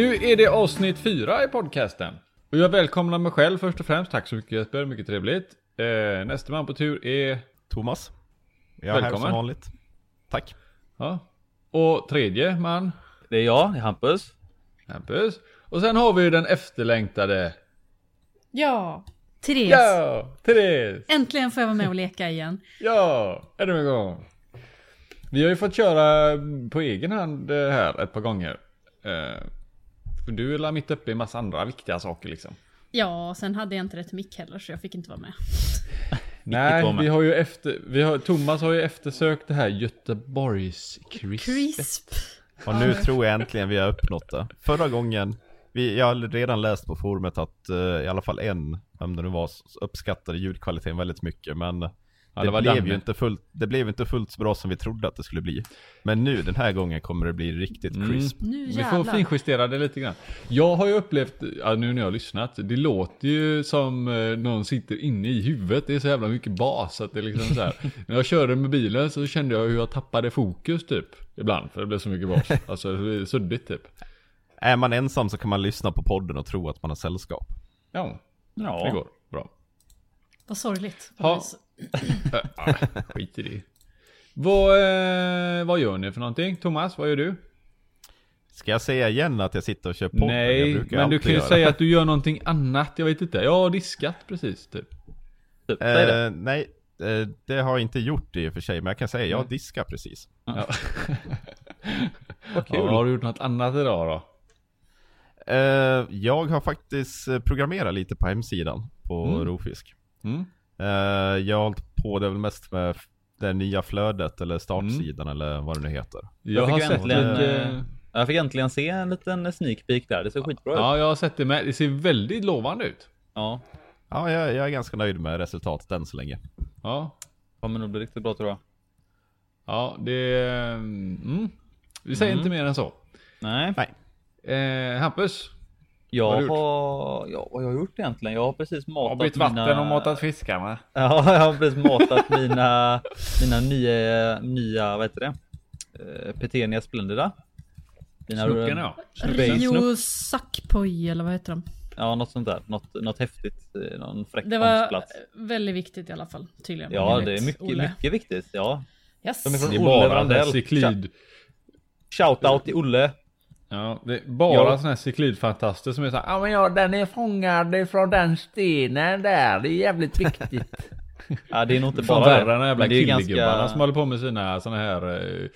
Nu är det avsnitt fyra i podcasten. Och jag välkomnar mig själv först och främst. Tack så mycket Jesper, mycket trevligt. Eh, nästa man på tur är... Thomas. Jag är här Välkommen. som vanligt. Tack. Ja. Och tredje man, Det är jag, Hampus. Hampus. Och sen har vi ju den efterlängtade... Ja, Therese. Ja! Therese! Äntligen får jag vara med och leka igen. Ja! Ännu en gång. Vi har ju fått köra på egen hand eh, här ett par gånger. Eh, för du är mitt uppe i massa andra viktiga saker liksom. Ja, sen hade jag inte rätt mick heller så jag fick inte vara med. Nej, vi har ju efter, vi har, Thomas har ju eftersökt det här Göteborgs crisp. Crisp. Och nu tror jag äntligen vi har uppnått det. Förra gången, vi, jag har redan läst på forumet att eh, i alla fall en, vem det nu var, uppskattade ljudkvaliteten väldigt mycket. Men Ja, det, det var blev ju inte fullt, det blev inte fullt så bra som vi trodde att det skulle bli. Men nu, den här gången kommer det bli riktigt Mm. crisp. Nu Vi får finjustera det lite grann. Jag har ju upplevt, ja, nu när jag har lyssnat, det låter ju som eh, någon sitter inne i huvudet. Det är så jävla mycket bas att det är liksom så här. När jag körde med bilen så kände jag hur jag tappade fokus typ. Ibland, för det blev så mycket bas. Alltså det är suddigt typ. Är man ensam så kan man lyssna på podden och tro att man har sällskap. Ja, det Ja. går bra. Vad sorgligt. Ja. Skit i det. Vad, eh, vad gör ni för någonting? Thomas, vad gör du? Ska jag säga igen att jag sitter och kör? Jag Nej, men du kan ju göra. säga att du gör någonting annat. Jag vet inte. Jag har diskat precis typ. Typ, det. Eh, nej, eh, det har jag inte gjort i och för sig, men jag kan säga jag diskar precis. Ja. Vad kul. Ja, har du gjort något annat idag då? Eh, jag har faktiskt programmerat lite på hemsidan på Mm. Rovfisk. Mm. Eh, jag har hållit på det väl mest med det nya flödet eller startsidan eller vad det nu heter. Jag, fick har ju sett äntligen, mycket... eh, Jag fick äntligen se en liten sneak peek där. Det ser skitbra ut. Ja, jag har sett det med. Det ser väldigt lovande ut. Ja. Ja, jag, jag är ganska nöjd med resultatet än så länge. Ja, Kommer nog bli riktigt bra tror jag. ja det... Mm. Vi säger inte mer än så. Nej. Eh, Hampus? Jag har har, ja, vad har jag gjort egentligen? Jag har precis matat Har bytt vatten mina... och matat fiskarna. Ja, jag har precis matat mina, mina nya, nya, vad heter det? Uh, Petenia Splendida. Mina, Snucken ja. Rio Sackpoj eller vad heter de? Ja, något sånt där. Något, något häftigt. eh, Någon fräck Det var fångstplats. väldigt viktigt i alla fall. Tydligen. Ja, det är mycket, Olle. mycket viktigt. Ja. Yes. De är från Det är Olle cyklid. Shoutout till Olle. Ja, det är bara Ja. sådana här cyklidfantaster som är såhär, ja men ja den är fångad från den stenen där, det är jävligt viktigt. Ja, det är nog inte bara värre än de jävla killegubbarna ganska- som håller på med sina såna här eh,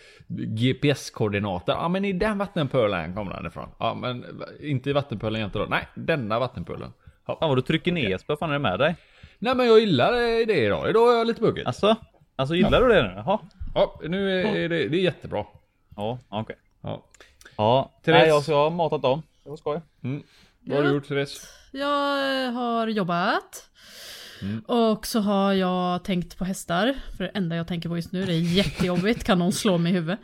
GPS-koordinater. Ja men i den vattenpölen kommer den ifrån. Ja men inte i vattenpölen jämte då. Nej, denna vattenpölen. Ja. Fan vad du trycker ner Jesper, vad fan är det med dig? Nej men jag gillar eh, det idag. Idag är jag lite buggigt. Alltså? Alltså gillar du det nu? Jaha. Ja, nu är det, det är jättebra. Ja, okej. Ja. Ja, Therese. Nej, jag så har matat dem. Det var skoj. Vad har du gjort Therese? Jag har jobbat. Mm. Och så har jag tänkt på hästar. För det enda jag tänker på just nu, det är jättejobbigt. kan någon slå mig i huvudet?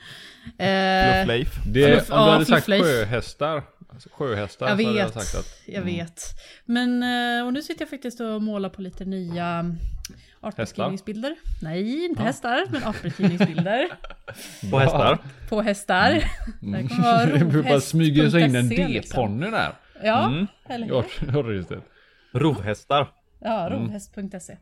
Eh, Fluff Leif. Det, Fluff- om du ja, hade sagt fluffleif. sjöhästar. Alltså, sjöhästar jag så hade jag vet, sagt att... jag vet. Men, eh, och nu sitter jag faktiskt och målar på lite nya artbeskrivningsbilder. Nej, inte hästar, men artbeskrivningsbilder. På hästar. på hästar. Mm. Det kommer vara blir bara smyga sig in en liksom. D-ponny där. Ja, Mm. eller Ja, hur? Hörregistret. Rovhästar. Ja, Mm. rovhäst.se.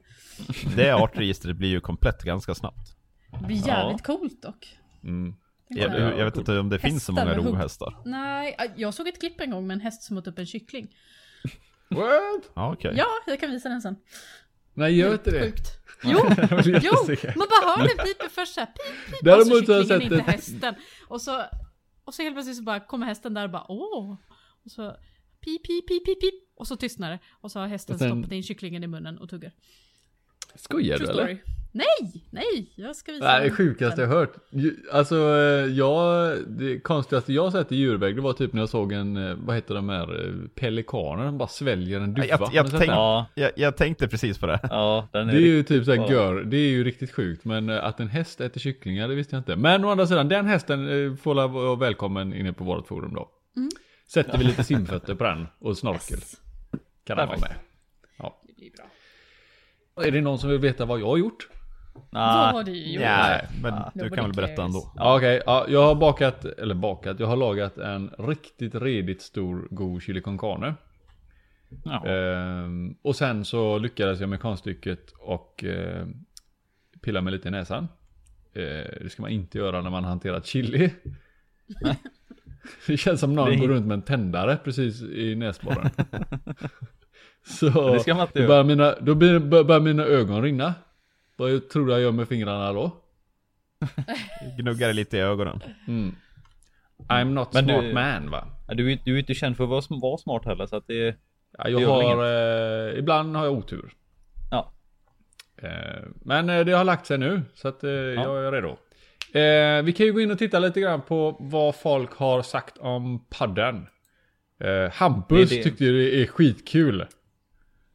Det artregistret blir ju komplett ganska snabbt. Det blir jävligt coolt dock. Mm. Jag, jag vet inte om det finns så Hästar många rovhästar. Nej, äh, jag såg ett klipp en gång med en häst som åt upp en kyckling. What? Ja, okej. Ja, jag kan visa den sen. Nej, gör inte det. Sjukt. Jo, jo, man bara hör den piper först såhär pip, pip. Däremot och så har jag sett inte hästen. Och så, och så helt plötsligt så bara kommer hästen där och bara åh. Och så pip, pip, pip, pip, pip. Och så tystnar det. Och så har hästen Och sen- stoppat in kycklingen i munnen och tuggar. Skojar du True eller? Nej, nej, jag ska visa Nej, det sjukaste sen. jag hört. Alltså, jag, det konstigaste jag sett i djurväg, det var typ när jag såg en, eh, vad heter de här, eh, pelikaner, de bara sväljer en duva. Jag, jag, sett tänk? Ja. jag, jag tänkte precis på det. Ja, den är, Det är ju typ såhär gör, det är ju riktigt sjukt. Men eh, att en häst äter kycklingar, det visste jag inte. Men å andra sidan, den hästen får vara välkommen inne på vårt forum då. Mm. Sätter vi lite simfötter på den och snorkel. Yes. Kan den vara med. Ja. Det blir bra. Är det någon som vill veta vad jag har gjort? Vad har du gjort? Nej, men Ah, du kan väl berätta cares. ändå. Ja, Okej, ja, jag har bakat, eller bakat, jag har lagat en riktigt redigt stor god chili con carne. Ja. Ehm, och sen så lyckades jag med konststycket och eh, pilla mig lite i näsan. Eh, det ska man inte göra när man hanterat chili. det känns som någon Det går runt med en tändare precis i näsborren. så Det ska man inte då börjar mina, då börjar mina ögon rinna. Vad tror du jag gör med fingrarna då? Gnuggar lite i ögonen. Mm. I'm not Men du- smart man va? Ja, Du, är- du är inte känd för att vara, sm- vara smart heller så att det Ja, Det jag väl har, eh, ibland har jag otur. Ja. Eh, men eh, det har lagt sig nu, så att eh, jag är redo. Eh, vi kan ju gå in och titta lite grann på vad folk har sagt om padden. Eh, Hampus Det det. tyckte det är skitkul.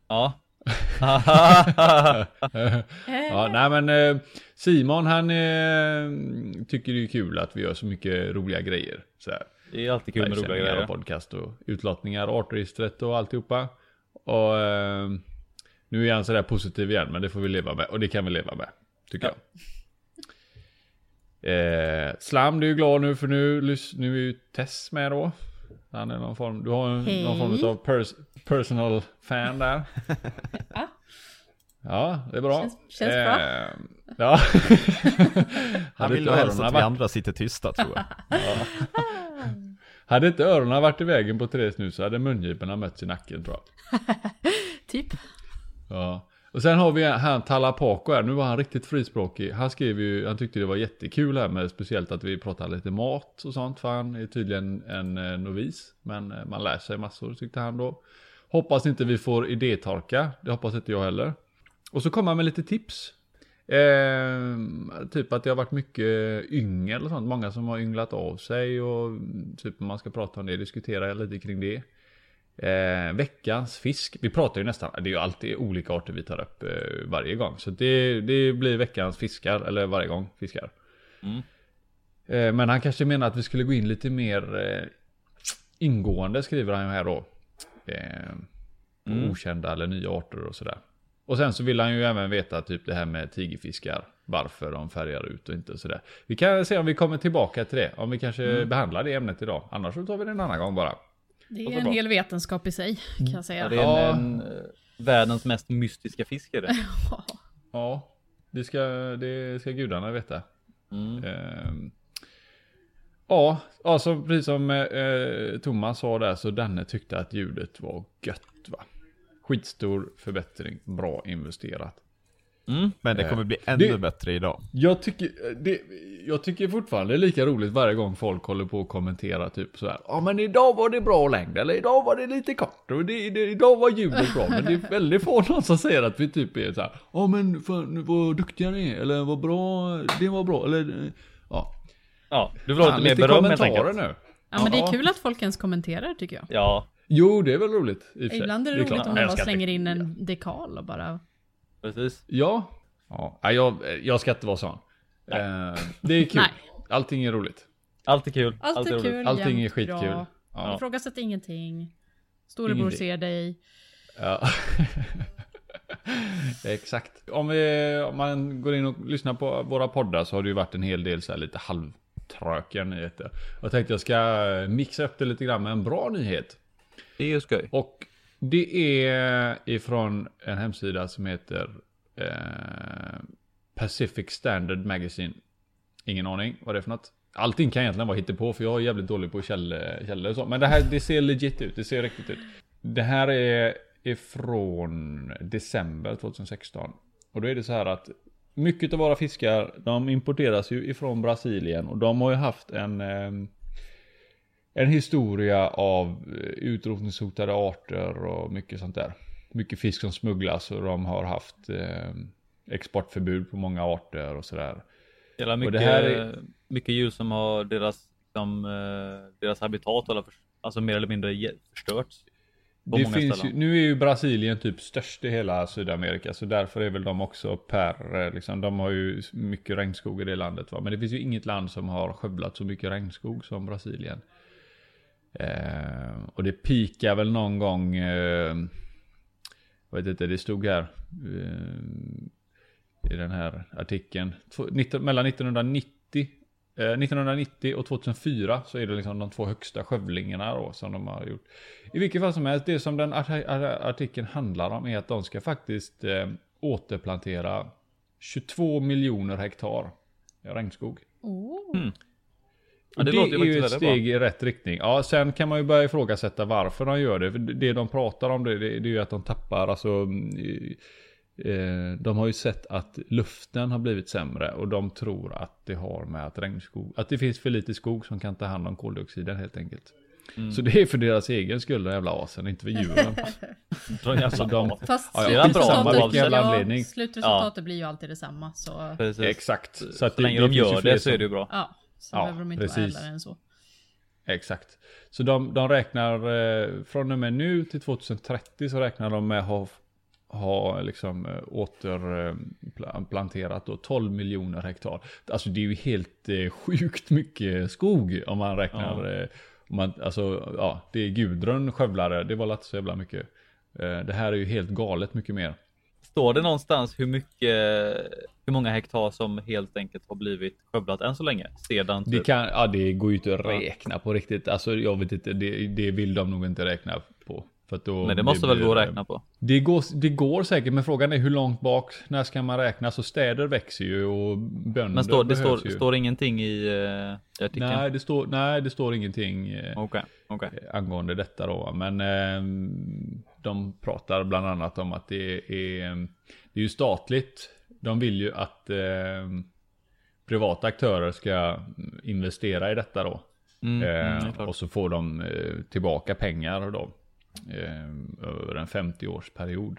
Ja. Ja, nej men eh, Simon han eh, tycker det är kul att vi gör så mycket roliga grejer. Så här. det är alltid kul med roliga grejer. och podcast och utlottningar, artregistret och alltihopa. Och eh, nu är han sådär positiv igen, men det får vi leva med. Och det kan vi leva med, tycker Ja. jag. Eh, Slam, du är glad nu för nu, nu är ju Tess med då. Han är någon form, du har en, Hej. någon form av pers, personal fan där. Ja. Ja, det är bra. Känns- känns bra. Eh, Ja. Han vill inte nog helst att vi andra sitter tysta tror jag. hade inte öronen varit i vägen på Therese nu så hade mungiporna mötts i nacken tror jag. Typ. Ja. Och sen har vi han Talapaco här, nu var han riktigt frispråkig. Han skrev ju, han tyckte det var jättekul här med speciellt att vi pratade lite mat och sånt. För han är tydligen en eh, novis. Men eh, man lär sig massor tyckte han då. Hoppas inte vi får idétorka, det hoppas inte jag heller. Och så kommer han med lite tips. Eh, typ att det har varit mycket yngel och sånt. Många som har ynglat av sig och mm, typ om man ska prata om det, diskutera lite kring det. Eh, veckans fisk. Vi pratar ju nästan, det är ju alltid olika arter vi tar upp eh, varje gång. Så det, det blir veckans fiskar, eller varje gång fiskar. Mm. Eh, men han kanske menar att vi skulle gå in lite mer eh, ingående skriver han ju här då. Eh, Mm. Okända eller nya arter och sådär. Och sen så vill han ju även veta typ det här med tigerfiskar. Varför de färgar ut och inte sådär. Vi kan se om vi kommer tillbaka till det. Om vi kanske behandlar det ämnet idag. Annars så tar vi det en annan gång bara. Det är en bra. hel vetenskap i sig, kan jag säga. Ja, det är Ja. en, en, eh, världens mest mystiska fisk är det. Ja, det ska, det ska gudarna veta. Mm. Ehm, ja, alltså precis som eh, Thomas sa där så Danne tyckte att ljudet var gött va. Skitstor förbättring, bra investerat. Mm. Men det kommer bli ännu Det- bättre idag. Jag tycker, det, jag tycker fortfarande det är lika roligt varje gång folk håller på och kommenterar typ så här. Ja men idag var det bra längd eller idag var det lite kort och det, det, idag var ljudet bra. Men det är väldigt få någon som säger att vi typ är så här. Ja men fan, vad duktiga ni är eller vad bra, det var bra eller ja. Ja, du vill ha lite mer beröm helt kommentarer enkelt. nu. Ja men det är kul att folk ens kommenterar tycker jag. Ja, Jo det är väl roligt. i och för sig. Ibland är det, roligt klart. om de bara slänger det. in en dekal och bara... precis. Ja. ja. Nej, jag, jag ska inte vara sån. Eh, det är kul. Nej. Allting är roligt. Allt är kul. Allt är roligt. kul, Allting är skitkul. bra. Ja. Ifrågasätt ingenting. Storebror Ingenting. ser dig. Ja. Exakt. Om, vi, om man går in och lyssnar på våra poddar så har det ju varit en hel del så här lite halvtrökiga nyheter. Jag tänkte jag ska mixa upp det lite grann med en bra nyhet. Det är ju skoj. Och det är ifrån en hemsida som heter eh, Pacific Standard Magazine. Ingen aning vad det är för något. Allting kan egentligen vara hittepå för jag är jävligt dålig på källor, källor och så. Men det här det ser legit ut, det ser riktigt ut. Det här är ifrån december 2016. Och då är det så här att mycket av våra fiskar de importeras ju ifrån Brasilien och de har ju haft en eh, en historia av eh, utrotningshotade arter och mycket sånt där. Mycket fisk som smugglas och de har haft eh, exportförbud på många arter och sådär. Jävla mycket, det här är- mycket djur som har deras, liksom, deras habitat eller alltså mer eller mindre förstörts. Det finns ju, nu är ju Brasilien typ störst i hela Sydamerika så därför är väl de också per, eh, liksom, de har ju mycket regnskog i det landet va. Men det finns ju inget land som har skövlat så mycket regnskog som Brasilien. Eh, och det pikar väl någon gång, eh, jag vet inte, det stod här. Eh, i den här artikeln. Två- 19, mellan 1990, eh, 1990 och 2004 så är det liksom de två högsta skövlingarna då som de har gjort. I vilket fall som helst, det som den art- ar- artikeln handlar om är att de ska faktiskt eh, återplantera 22 miljoner hektar regnskog. Oh. Ja, det det, är ju ett väldigt bra. steg i rätt riktning. Ja, sen kan man ju börja ifrågasätta varför de gör det. För det de pratar om det, det, det är ju att de tappar, alltså... mm, Eh, de har ju sett att luften har blivit sämre och de tror att det har med att regnskog, att det finns för lite skog som kan ta hand om koldioxiden helt enkelt. Mm. Så det är för deras egen skull den jävla asen, inte för djuren. Jävla Alltså, de-. Fast Ja, ja, slutresultatet, ja, slutresultatet blir ju alltid detsamma. Så Precis. Exakt. Så, Så, länge det de gör det så är det ju bra. ja, så Ja, behöver de inte vara precis. äldre än så. Exakt. Så de, de räknar eh, från och med nu till 2030 så räknar de med att ha, ha liksom eh, återplanterat då 12 miljoner hektar. Alltså det är ju helt eh, sjukt mycket skog om man räknar. Eh, om man, alltså ja, det är Gudrun skövlare, det var inte så jävla mycket. Eh, det här är ju helt galet mycket mer. Står det någonstans hur mycket, hur många hektar som helt enkelt har blivit skövlat än så länge? Sedan Det, typ. kan, ja, det går ju inte att räkna på riktigt. Alltså jag vet inte, det, det vill de nog inte räkna på. För då Men det måste blir- väl gå att räkna på? Det går, det går säkert, men frågan är hur långt bak, när ska man räkna? Så städer växer ju och bönder Men står, det står, står ingenting i, uh, i artikeln? nej, det står, nej, det står ingenting eh, Okej, okej. angående detta då. Men eh, de pratar bland annat om att det är, det är ju statligt. De vill ju att eh, privata aktörer ska investera i detta då. Mm, Eh, mm, är klart. och så får de eh, tillbaka pengar då. Eh, över en 50-årsperiod.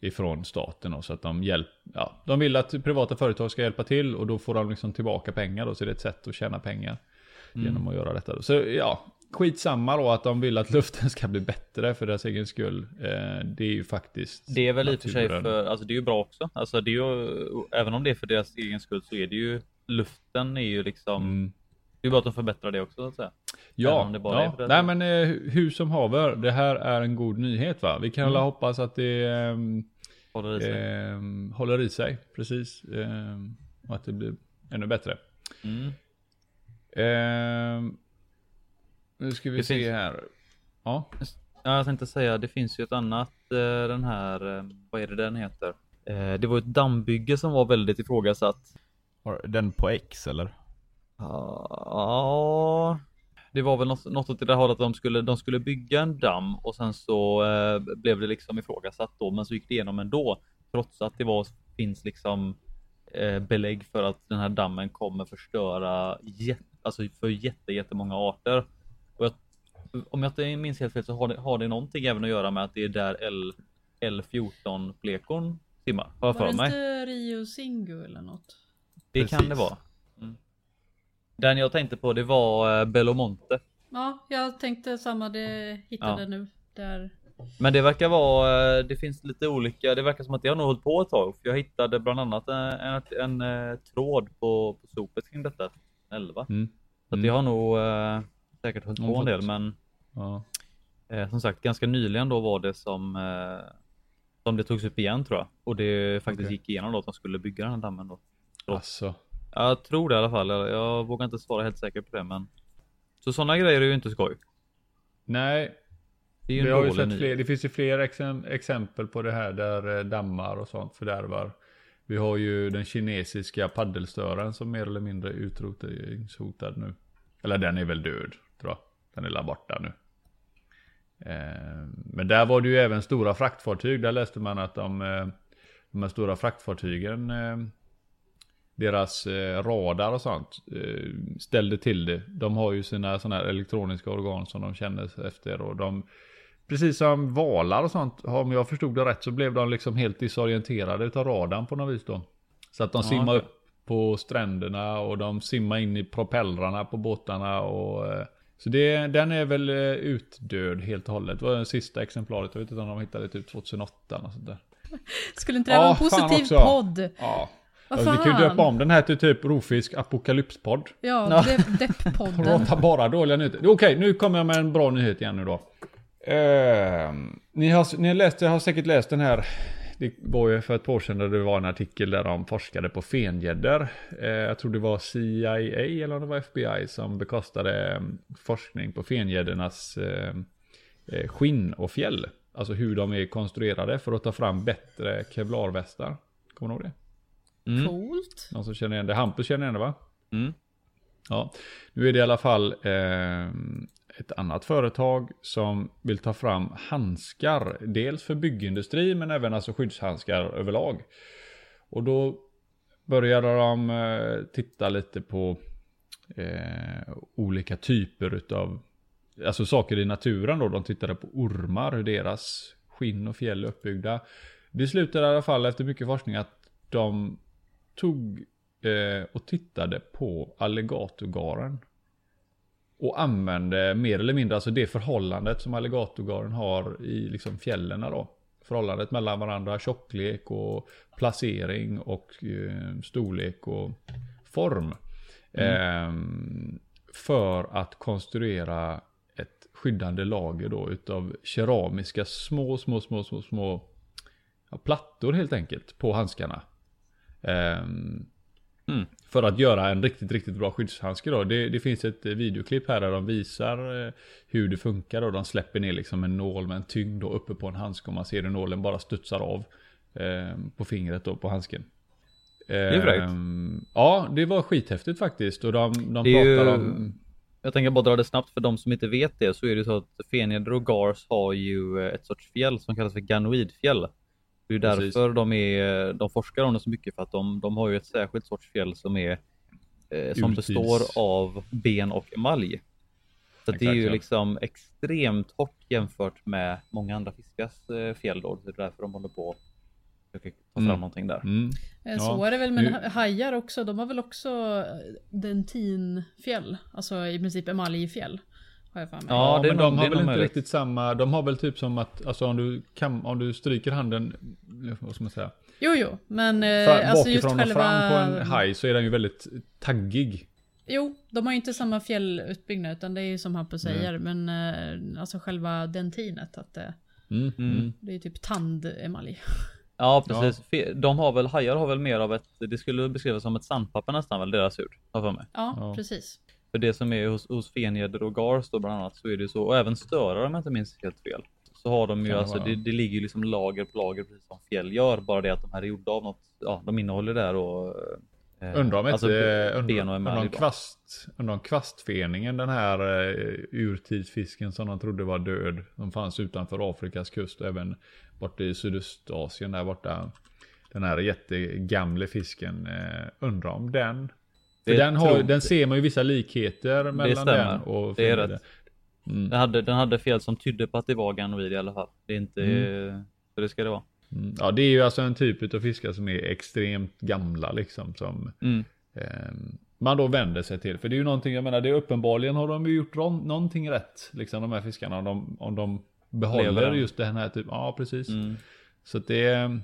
Ifrån staten då, så att de hjälp, ja, de vill att privata företag ska hjälpa till och då får de liksom tillbaka pengar då. Så det är ett sätt att tjäna pengar. Mm. Genom att göra detta. Då. Så ja, skitsamma då att de vill att luften ska bli bättre för deras egen skull. Eh, det är ju faktiskt Det är väl i och för sig naturen. för, alltså det är ju bra också. Alltså det är ju, även om det är för deras egen skull så är det ju, luften är ju liksom, Mm. det är bara att de förbättrar det också så att säga. Ja, ja. nej men eh, hur som haver, det här är en god nyhet va? Vi kan Mm. hoppas att det ehm, Håller i sig. ehm, håller i sig, precis. Ehm, och att det blir ännu bättre. Mm. Nu ska vi Det se finns- här. Ja, Ja, jag tänkte säga, det finns ju ett annat, eh, den här, eh, vad är det den heter? Eh, Det var ett dammbygge som var väldigt ifrågasatt. Har Den på X eller? Ja, det var väl något, något åt det där hållet att de skulle, de skulle bygga en damm och sen så eh, blev det liksom ifrågasatt då, men så gick det igenom ändå. Trots att det var, finns liksom eh, belägg för att den här dammen kommer förstöra jät, alltså för jätte, jättemånga arter. Om jag inte minns helt fel så har det, har det någonting även att göra med att det är där L, L14 plekon simmar, har jag Var för det mig. inte Rio Singu eller något? Det kan det Precis. vara. Mm. Den jag tänkte på det var eh, Belomonte. Ja, jag tänkte samma, det hittade Ja. nu. Där. Men det verkar vara, eh, det finns lite olika, det verkar som att det har nog hållit på ett tag. För jag hittade bland annat en, en, en, eh, tråd på, på sopet kring detta. 11. mm. Så att det har nog eh, säkert hållit på en del. Men ja. eh, som sagt, ganska nyligen då var det som, eh, som det togs upp igen tror jag. Och det faktiskt Okej. gick igenom då att de skulle bygga den här dammen då. Alltså. Jag tror det i alla fall. Jag, vågar inte svara helt säkert på det men. Så sådana grejer är ju inte skoj. Nej, Det vi har ju sett fler, det finns ju fler exem- exempel på det här där eh, dammar och sånt fördärvar. Vi har ju den kinesiska paddelstören som mer eller mindre utrotningshotad nu. Eller den är väl död. Den är där borta nu. Eh, Men där var det ju även stora fraktfartyg. Där läste man att de, eh, de här stora fraktfartygen, eh, deras radar och sånt ställde till det. De har ju sina sådana här elektroniska organ som de känner efter och de Precis som valar och sånt, om jag förstod det rätt så blev de liksom helt disorienterade utav radarn på något vis då. Så att de Ja, simmar upp på stränderna och de simmar in i propellrarna på båtarna och så det, den är väl eh, utdöd helt och hållet. Det var det sista exemplaret. Jag vet inte om de hittade typ 2008 och sånt där. Skulle inte det vara en Ja, fan positiv också. podd? Ja. Vad Alltså, vi kan ju fan? döpa om den här till typ Rofisk Apokalypspodd. Ja, Ja. Depp- Depp-podden. Prata bara dåliga nyheter. Okej, nu kommer jag med en bra nyhet igen nu då. Ehm, ni, har, ni har, läst, har säkert läst den här. Det var ju för ett par år sedan där det var en artikel där de forskade på fengäddor. Eh, jag tror det var CIA eller om det var FBI som bekostade eh, forskning på fengäddornas eh, eh, skinn och fjäll. Alltså hur de är konstruerade för att ta fram bättre kevlarvästar. Kommer du ihåg det? Mm. Coolt. Någon som känner igen det? Hampus känner igen det va? Mm. Ja, nu är det i alla fall eh, ett annat företag som vill ta fram handskar. Dels för byggindustri men även alltså skyddshandskar överlag. Och då började de eh, titta lite på eh, olika typer utav Alltså saker i naturen då. De tittade på ormar, hur deras skinn och fjäll är uppbyggda. Det slutade i alla fall efter mycket forskning att de tog eh, och tittade på alligatorgaren. Och använde mer eller mindre alltså det förhållandet som alligatorgaren har i liksom fjällen då. Förhållandet mellan varandra, tjocklek och placering och eh, storlek och form. Eh, för att konstruera ett skyddande lager då utav keramiska små, små, små, små, små ja, plattor helt enkelt på handskarna. Ehm, Mm. För att göra en riktigt, riktigt bra skyddshandske då. Det, det finns ett eh, videoklipp här där de visar eh, hur det funkar och de släpper ner liksom en nål med en tyngd då uppe på en handske och man ser hur nålen bara studsar av eh, på fingret då på handsken. är fräckt. Ehm, Ja, det var skithäftigt faktiskt och de, de Det är pratar ju- om... Jag tänker bara dra det snabbt för de som inte vet det så är det så att fenjäder och gars har ju ett sorts fjäll som kallas för ganoidfjäll. Det är Precis. därför de, är, de forskar om det så mycket för att de, de har ju ett särskilt sorts fjäll som är eh, som består av ben och emalj. Så att det är Exakt, ju ja. liksom extremt hårt jämfört med många andra fiskars eh, fjäll då. Det är därför de håller på att ta fram Mm. någonting där. Mm. Eh, Så Ja, är det väl med nu- hajar också. De har väl också eh, dentinfjäll. Alltså i princip emaljfjäll. Har jag för mig. Ja, Ja, det är men nog- de har väl inte möjligt. riktigt samma, de har väl typ som att, alltså om du, kan, om du stryker handen, vad ska man säga? Jo, jo, men eh, Fra- alltså just bakifrån själva... och fram på en haj så är den ju väldigt taggig. Jo, de har ju inte samma fjällutbyggnad utan det är ju som Hampus säger. Men eh, alltså själva dentinet, att det, Mm. Mm. Mm. det är ju typ tandemalj. Ja precis. Fe- De har väl, hajar har väl mer av ett, det skulle beskrivas som ett sandpapper nästan väl deras hud. Har jag för mig. Ja, Ja. precis. För det som är hos, hos fenjäder och gars då bland annat så är det ju så, och även störare om jag inte minns helt fel. Så har de ju Kan alltså, det, det ligger ju liksom lager på lager precis som fjäll gör. Bara det att de här är gjorda av något, ja de innehåller där och... eh, Undrar om alltså, inte, ben undrar, undrar om kvast, undrar om kvastfeningen, den här uh, urtidsfisken som de trodde var död. De fanns utanför Afrikas kust och även borta i Sydostasien där borta. Den här jättegamle fisken, uh, undrar om den. För den, har, den ser man ju vissa likheter mellan den och Det är rätt. Mm. Den hade, den hade fel som tydde på att det var ganoid i alla fall. Det är inte, Mm. så det ska det vara. Mm. Ja, det är ju alltså en typ av fiskar som är extremt gamla liksom. Som Mm. Ehm, man då vänder sig till. För det är ju någonting, jag menar, det är uppenbarligen har de ju gjort någonting rätt. Liksom de här fiskarna. Om de, om de behåller Lever just den här typen. Ja, precis. Mm. Så det,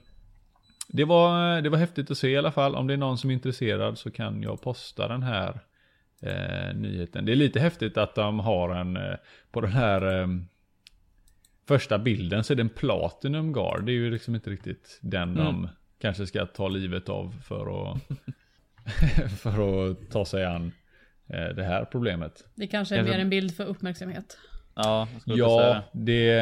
det, var, det var häftigt att se i alla fall. Om det är någon som är intresserad så kan jag posta den här eh, nyheten. Det är lite häftigt att de har en, eh, på den här eh, första bilden så är det en Platinum Guard. Det är ju liksom inte riktigt den de Mm. kanske ska ta livet av för att, för att ta sig an eh, det här problemet. Det kanske är Kanske- mer en bild för uppmärksamhet. Ja, ja. det.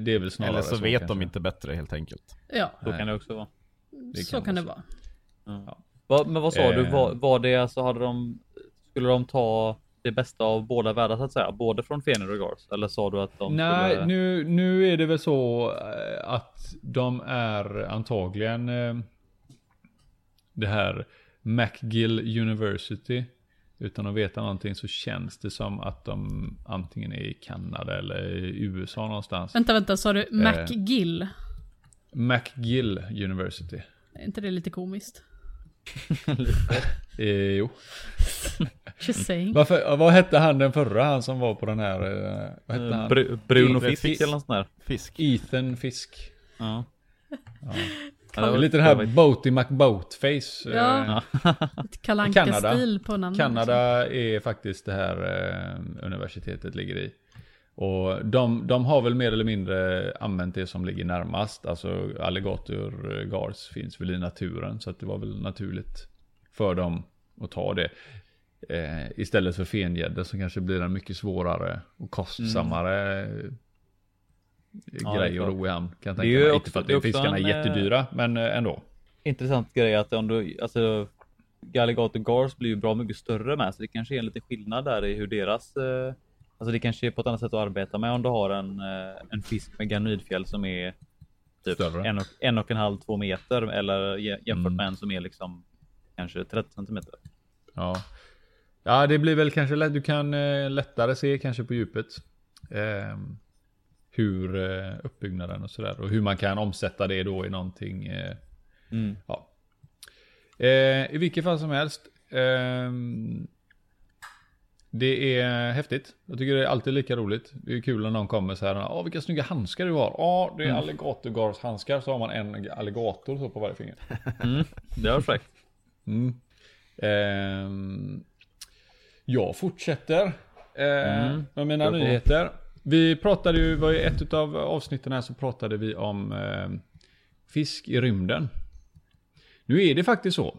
det, är väl snarare Eller så, vet kanske. de inte bättre helt enkelt. Ja, Så kan det också vara. Det så kan det vara vara. Ja. Va, men vad sa du? Eh. Var, var det alltså, hade de, skulle de ta det bästa av båda världar så att säga? Både från Fenrir och Gars? Eller sa du att de Nej, skulle... nu, nu är det väl så eh, att de är antagligen eh, det här McGill University. Utan att veta någonting så känns det som att de antingen är i Kanada eller i USA någonstans. Vänta, vänta, sa du McGill? McGill University. Är inte det lite komiskt? Eh, jo. Just saying. Varför, vad hette han den förra, han som var på den här, eh, vad hette han? Br- Bruno Fisk. Fisk eller något sånt där. Fisk. Ethan Fisk. Ja. Ja. Ja, Det var- lite den här Boaty McBoatface. eh, Ja. Ett Kalle stil på namnet. Kanada är faktiskt det här eh, universitetet ligger i. Och de, de har väl mer eller mindre använt det som ligger närmast. Alltså alligator eh, gars finns väl i naturen. Så att det var väl naturligt för dem att ta det. Eh, istället för fengäddor som kanske blir en mycket svårare och kostsammare mm. Grej att ro i hamn. Kan jag Det tänka mig. Inte för att det fiskarna är en, eh, jättedyra, men eh, ändå. Intressant grej att om du, alltså Galligator Gars blir ju bra mycket större med så det kanske är en liten skillnad där i hur deras eh, Alltså det kanske är på ett annat sätt att arbeta med om du har en, eh, en fisk med ganoidfjäll som är typ Större. en och, en och en halv, två meter eller jä- jämfört Mm. med en som är liksom kanske 30 centimeter. Ja. ja, det blir väl kanske lätt. Du kan eh, lättare se kanske på djupet. Eh, hur eh, uppbyggnaden och sådär. Och hur man kan omsätta det då i någonting. Eh, Mm. ja. Eh, I vilket fall som helst. Det är häftigt. Jag tycker det är alltid lika roligt. Det är kul när någon kommer så här. Ja, vilka snygga handskar du har. Ja, det är alligatorgarshandskar. Så har man en alligator så på varje finger. Mm. Det var fräckt. Mm. Ehm, jag fortsätter eh, Mm. med mina på. nyheter. Vi pratade ju, var i ett av avsnitten här så pratade vi om eh, fisk i rymden. Nu är det faktiskt så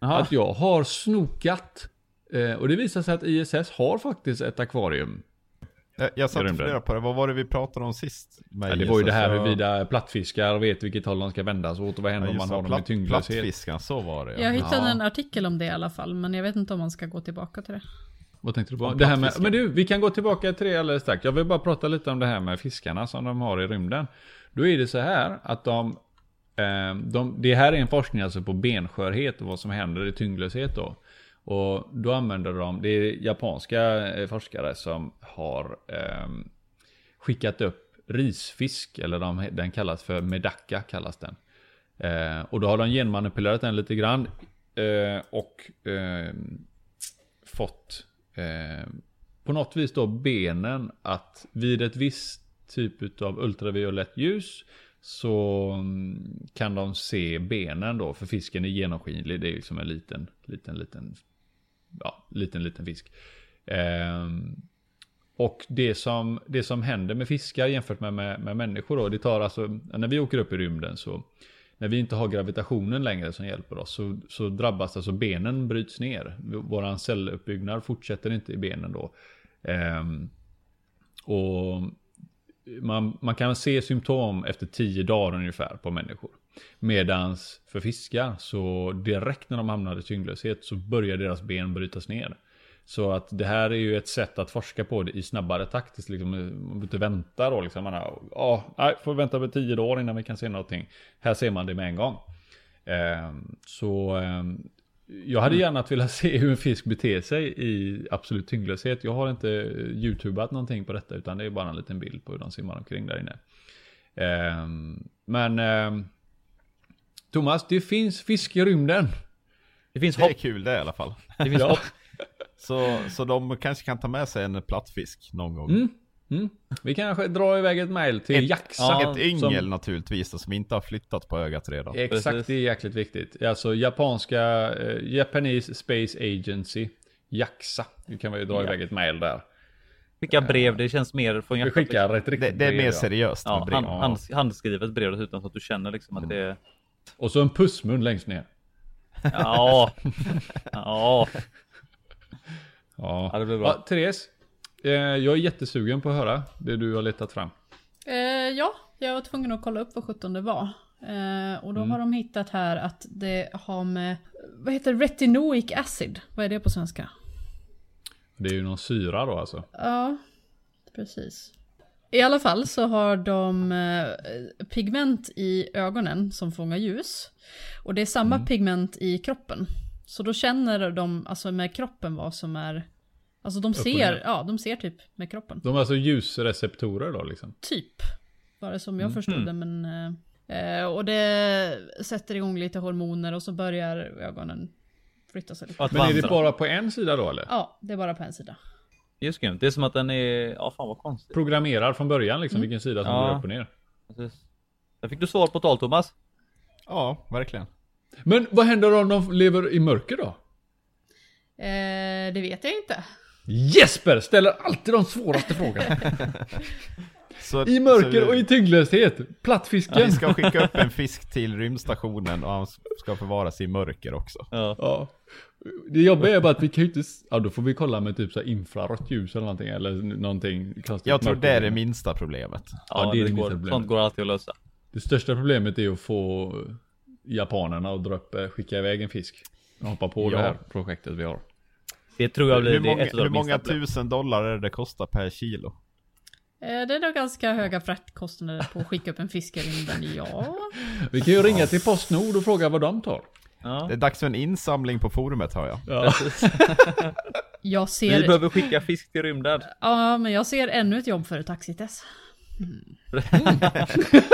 Jaha. att jag har snokat eh, och det visar sig att ISS har faktiskt ett akvarium. Jag, jag satt och funderade på det, vad var det vi pratade om sist? Med Ja, det var ju det här Jag- huruvida plattfiskar vet vilket håll de ska vändas åt och vad händer Ja, om man har det, dem i platt, tyngdlöshet. plattfiskarna, så var det Jag hittade Ja. en artikel om det i alla fall, men jag vet inte om man ska gå tillbaka till det. Vad tänkte du på? Det här med, plattfiskar. men du, vi kan gå tillbaka till det alldeles strax. Jag vill bara prata lite om det här med fiskarna som de har i rymden. Då är det så här att de, eh, de det här är en forskning alltså på benskörhet och vad som händer i tyngdlöshet då. Och då använder de, det är japanska eh, forskare som har eh, skickat upp risfisk, eller de, den kallas för medaka kallas den. Eh, och då har de genmanipulerat den lite grann. Eh, och eh, fått eh, på något vis då benen att vid ett visst typ av ultraviolett ljus så mm, kan de se benen då för fisken är genomskinlig. Det är liksom en liten, liten, liten, ja, liten, liten fisk. Eh, och det som, det som händer med fiskar jämfört med, med, med människor då, det tar alltså, när vi åker upp i rymden så när vi inte har gravitationen längre som hjälper oss så, så drabbas alltså benen bryts ner. Våran celluppbyggnad fortsätter inte i benen då. Eh, och man, man kan se symptom efter tio dagar ungefär på människor. Medans för fiskar så direkt när de hamnar i tyngdlöshet så börjar deras ben brytas ner. Så att det här är ju ett sätt att forska på det i snabbare takt. Liksom, man behöver inte vänta då liksom. Man har, ja, nej, får vänta över 10 dagar innan vi kan se någonting. Här ser man det med en gång. Eh, så eh, jag hade gärna velat se hur en fisk beter sig i absolut tyngdlöshet. Jag har inte eh, youtubat någonting på detta utan det är bara en liten bild på hur de simmar omkring där inne. Eh, men ehm, Thomas, det finns fisk i rymden. Det finns Det är hopp. kul det i alla fall. Det finns hopp. Så, så de kanske kan ta med sig en plattfisk någon gång. Mm. Mm. Vi kanske drar iväg ett mail till Ett- Jaxa. ja, Ett yngel som- naturligtvis då, som inte har flyttat på ögat redan. Exakt, Precis. det är jäkligt viktigt. Alltså japanska, eh, Japanese Space Agency, Jaxa. Vi kan väl dra Ja. iväg ett mail där. Skicka brev, det känns mer från Vi hjärtat. skickar ett Det, riktigt det är brev, mer ja. seriöst Ja, brev. hand, hand, handskrivet brev dessutom så att du känner liksom att det är... Och så en pussmun längst ner. Ja. Ja. Ja, Ja, det blir bra. Ja, Therese, eh, jag är jättesugen på att höra det du har letat fram. Eh, ja, jag var tvungen att kolla upp vad 17 det var. Eh, och då har de hittat här att det har med, vad heter retinoic acid? Vad är det på svenska? Det är ju någon syra då alltså. Ja, precis. I alla fall så har de eh, pigment i ögonen som fångar ljus. Och det är samma pigment i kroppen. Så då känner de alltså med kroppen vad som är... Alltså de ser, ja de ser typ med kroppen. De är alltså ljusreceptorer då liksom. Typ. Var det som jag förstod det men... eh, eh, och det sätter igång lite hormoner och så börjar ögonen flytta sig lite. Att Men är det bara på en sida då eller? Ja, det är bara på en sida. Det är skumt. Det är som att den är... Ja, fan vad konstigt. Programmerar från början liksom vilken sida som Ja. går upp och ner. Precis. Där fick du svar på tal Thomas. Ja, verkligen. Men vad händer om de lever i mörker då? Eh, det vet jag inte. Jesper ställer alltid de svåraste frågorna. Så, I mörker så och i tyngdlöshet. Plattfisken. Vi ska skicka upp en fisk till rymdstationen och han ska förvaras i mörker också. Ja. Ja. Det jobbiga är bara att vi kan ju inte... Ja, då får vi kolla med typ så här infrarött ljus eller någonting. Eller någonting konstigt. Jag tror det är det minsta problemet. Ja, det är det, det går, minsta problemet. sånt går alltid att lösa. Det största problemet är att få japanerna att dra upp, eh, skicka iväg en fisk. Och hoppa på Ja. det här projektet vi har. Det tror jag blir Hur det många, ett av hur de många tusen dollar är det det kostar per kilo? Eh, Det är nog ganska höga fraktkostnader på att skicka upp en fisk i rymden, ja. Vi kan ju ringa till Postnord och fråga vad de tar. Ja. Det är dags för en insamling på forumet hör jag. Ja. Jag Vi ser... behöver skicka fisk till rymden. Ja, men jag ser ännu ett jobb för ett taxitest. Det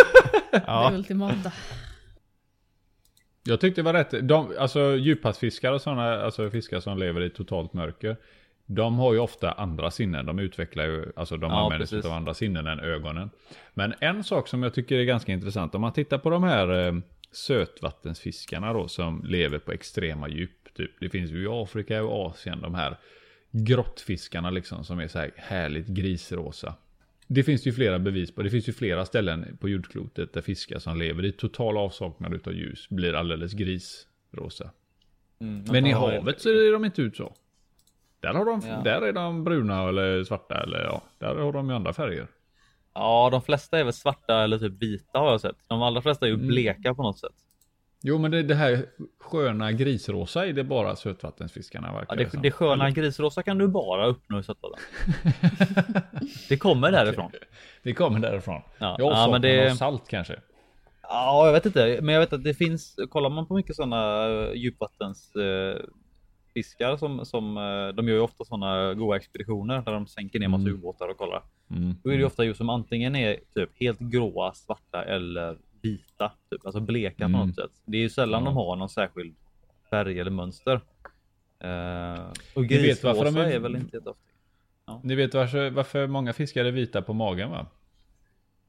Ja, ultimata. Jag tyckte det var rätt. De, alltså djuphavsfiskar och sådana, alltså fiskar som lever i totalt mörker. De har ju ofta andra sinnen. De utvecklar ju, alltså de Ja, använder sig av andra sinnen än ögonen. Men en sak som jag tycker är ganska intressant. Om man tittar på de här eh, sötvattensfiskarna då som lever på extrema djup. Typ. Det finns ju i Afrika och Asien de här grottfiskarna liksom som är så här härligt grisrosa. Det finns ju flera bevis på. Det finns ju flera ställen på jordklotet där fiskar som lever i total avsaknad utav ljus blir alldeles grisrosa. Mm, Men i havet så är de inte ut så. Där, har de, Ja. där är de bruna eller svarta eller ja, där har de ju andra färger. Ja, de flesta är väl svarta eller typ vita har jag sett. De allra flesta är ju Mm. bleka på något sätt. Jo men det, det här sköna grisrosa är det bara sötvattensfiskarna verkar Ja, det det, sköna grisrosa kan du bara uppnå i sötvatten. det kommer därifrån. Det kommer därifrån. Ja, Ja, ja, men det- salt kanske. Ja, jag vet inte, men jag vet att det finns. Kollar man på mycket sådana djupvattens eh, fiskar som som eh, de gör ju ofta sådana goda expeditioner där de sänker ner massa Mm. ubåtar och kollar. Mm. Då är det ju ofta just som antingen är typ helt gråa, svarta eller vita, typ alltså bleka på Mm. något sätt. Det är ju sällan Ja. de har någon särskild färg eller mönster. Eh, och grisrosa de är- väl inte jätteofta. Ni vet varför, varför många fiskar är vita på magen va?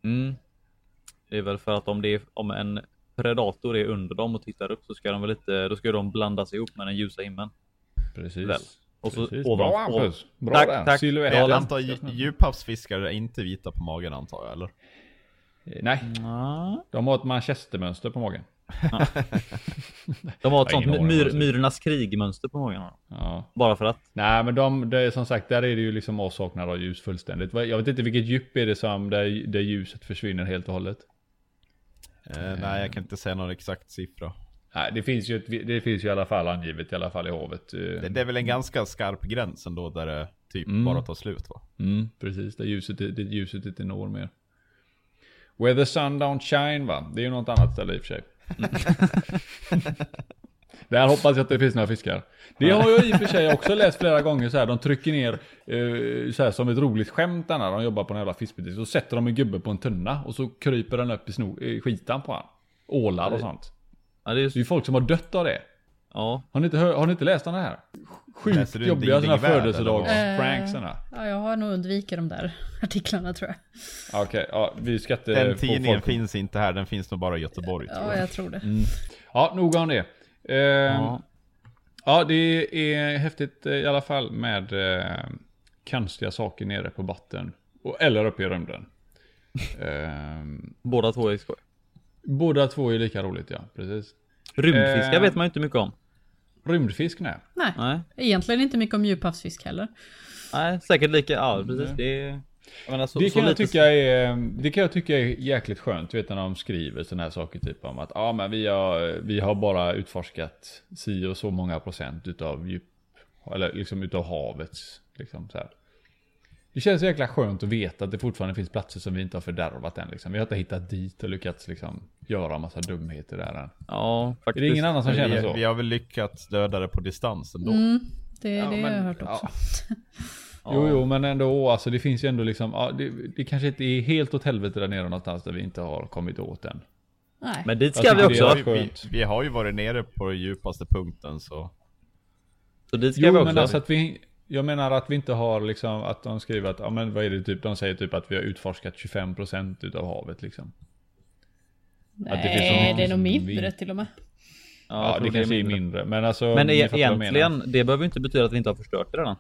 Mm. Det är väl för att om det är om en predator är under dem och tittar upp så ska de väl inte, då ska de blandas ihop med den ljusa himlen. Precis. Väl. Och så Precis. ovan- Bra Hampus! Bra Tack, där. tack. Silhouett. Ja, Jag antar dju- djuphavsfiskare är inte vita på magen antar jag eller? Nej, Ja. de har ett manchestermönster på magen. De har ett sånt myr, myrornas krigmönster på magen. Ja. Bara för att. Nej men de, det är som sagt, där är det ju liksom avsaknad av ljus fullständigt. Jag vet inte vilket djup är det som där, där ljuset försvinner helt och hållet. Eh, nej, jag kan inte säga någon exakt siffra. Nej, det finns ju, ett, det finns ju i alla fall angivet i alla fall i havet. eh, Det, det är väl en ganska skarp gräns ändå där det typ Mm. bara tar slut va? Mm, precis, där ljuset, det ljuset inte når mer. Where the sun don't shine va? Det är ju något annat ställe i och för sig. Där hoppas jag att det finns några fiskar. Det har jag i och för sig också läst flera gånger så här. De trycker ner eh, så här som ett roligt skämt när de jobbar på en jävla fiskbutik. Så sätter de en gubbe på en tunna och så kryper den upp i, sno, i skitan på han. Ålar och sånt. Ja, det är Det är folk som har dött av det. ja. Har ni inte, hör, har ni inte läst den här? Sjukt jobbiga sådana födelsedagspranks. såna. Ja, jag har nog undvikit de där artiklarna tror jag. Okej, ja, vi ska inte Den tidningen folk- finns inte här, den finns nog bara i Göteborg tror Ja, jag. jag tror det. Ja, nog om det. Eh, ja. ja. det är häftigt eh, i alla fall med eh, konstiga saker nere på botten. Och, eller uppe i rymden. eh, Båda två är skoj. Båda två är lika roligt, ja. Precis. Rymdfiskar Eh. vet man ju inte mycket om. Rymdfisk, nej. Nej, Nej, egentligen inte mycket om djuphavsfisk heller. nej säkert lika. Ja, precis. Det är. Jag menar, så, Det så kan, jag tycka är, det kan jag tycka är jäkligt skönt, vet när de skriver sådana här saker typ om att ja men vi har, vi har bara utforskat si och så många procent utav djup, eller liksom utav havets, liksom så här. Det känns jäkla skönt att veta att det fortfarande finns platser som vi inte har fördärvat än liksom. Vi har inte hittat dit och lyckats liksom göra massa dumheter där än. Ja, Är faktiskt. det ingen annan som känner vi, så? vi har väl lyckats döda det på distans ändå. Mm, det är Ja, det men- jag har hört också. ja. Jo, jo, men ändå, alltså det finns ju ändå liksom, ja, det, det kanske inte är helt åt helvete där nere någonstans där vi inte har kommit åt än. Nej. Men dit ska vi tycker det också. är- Vi, vi, vi har ju varit nere på den djupaste punkten så. Så dit ska Jo, vi också. men alltså att vi, jag menar att vi inte har liksom, att de skriver att, ja men vad är det typ, de säger typ att vi har utforskat 25% utav havet liksom. att det finns Nej, det är nog mindre vi- till och med. Ja, Ja, det kanske är mindre, men alltså. Men e egentligen, det behöver inte betyda att vi inte har förstört det redan.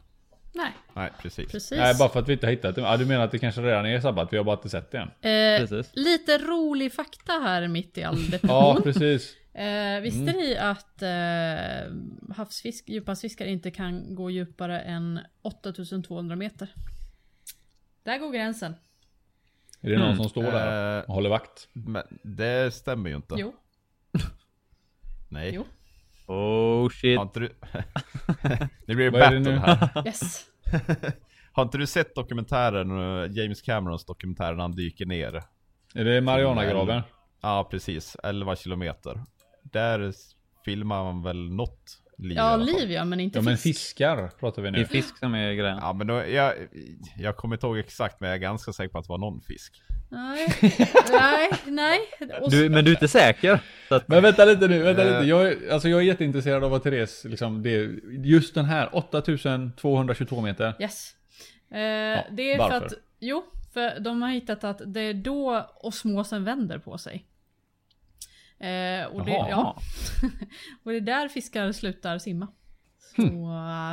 Nej, Nej, precis. precis. Nej, bara för att vi inte har hittat det. Ja, du menar att det kanske redan är sabbat? Vi har bara inte sett det än. Eh, Precis. lite rolig fakta här mitt i all Ja, depression. precis. eh, visste Mm. ni att eh, havsfisk, djuphavsfiskar inte kan gå djupare än 8200 meter? Där går gränsen. Är det någon Mm. som står där Eh, och håller vakt? Men det stämmer ju inte. Jo, Nej. jo. Oh shit. Har inte du... nu blir det Vad det battle nu? här. Yes. Har inte du sett dokumentären, eh, James Camerons dokumentär när han dyker ner? Är det Marianagraven? Ja, precis. 11 kilometer. Där filmar man väl något liv Ja, liv ja, men inte Ja men fisk. fiskar pratar vi Det är nu. fisk som är grejen. Ja, men då, jag, jag kommer inte ihåg exakt, men jag är ganska säker på att det var någon fisk. Nej, nej, nej. Du, men du är inte säker? Så att, Men vänta lite nu, vänta Eh. lite. Jag, är- alltså jag är jätteintresserad av vad Therese, liksom, det, just den här 8222 meter. Yes. Eh, det är varför? för att, jo, för de har hittat att det är då osmosen vänder på sig. Eh, och, det, ja. och det är där fiskar slutar simma. Så,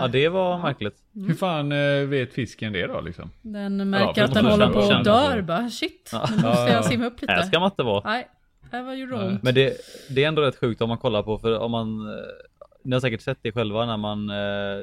ja, det var märkligt. Hur fan eh, vet fisken det då liksom? Den märker för att den håller på att dör bara. Shit, Ja. nu måste Ja, ja. jag simma upp lite. Här ska man inte vara. Nej, här var ju ont. Men det, det är ändå rätt sjukt om man kollar på, för om man, eh, ni har säkert sett det själva när man, eh,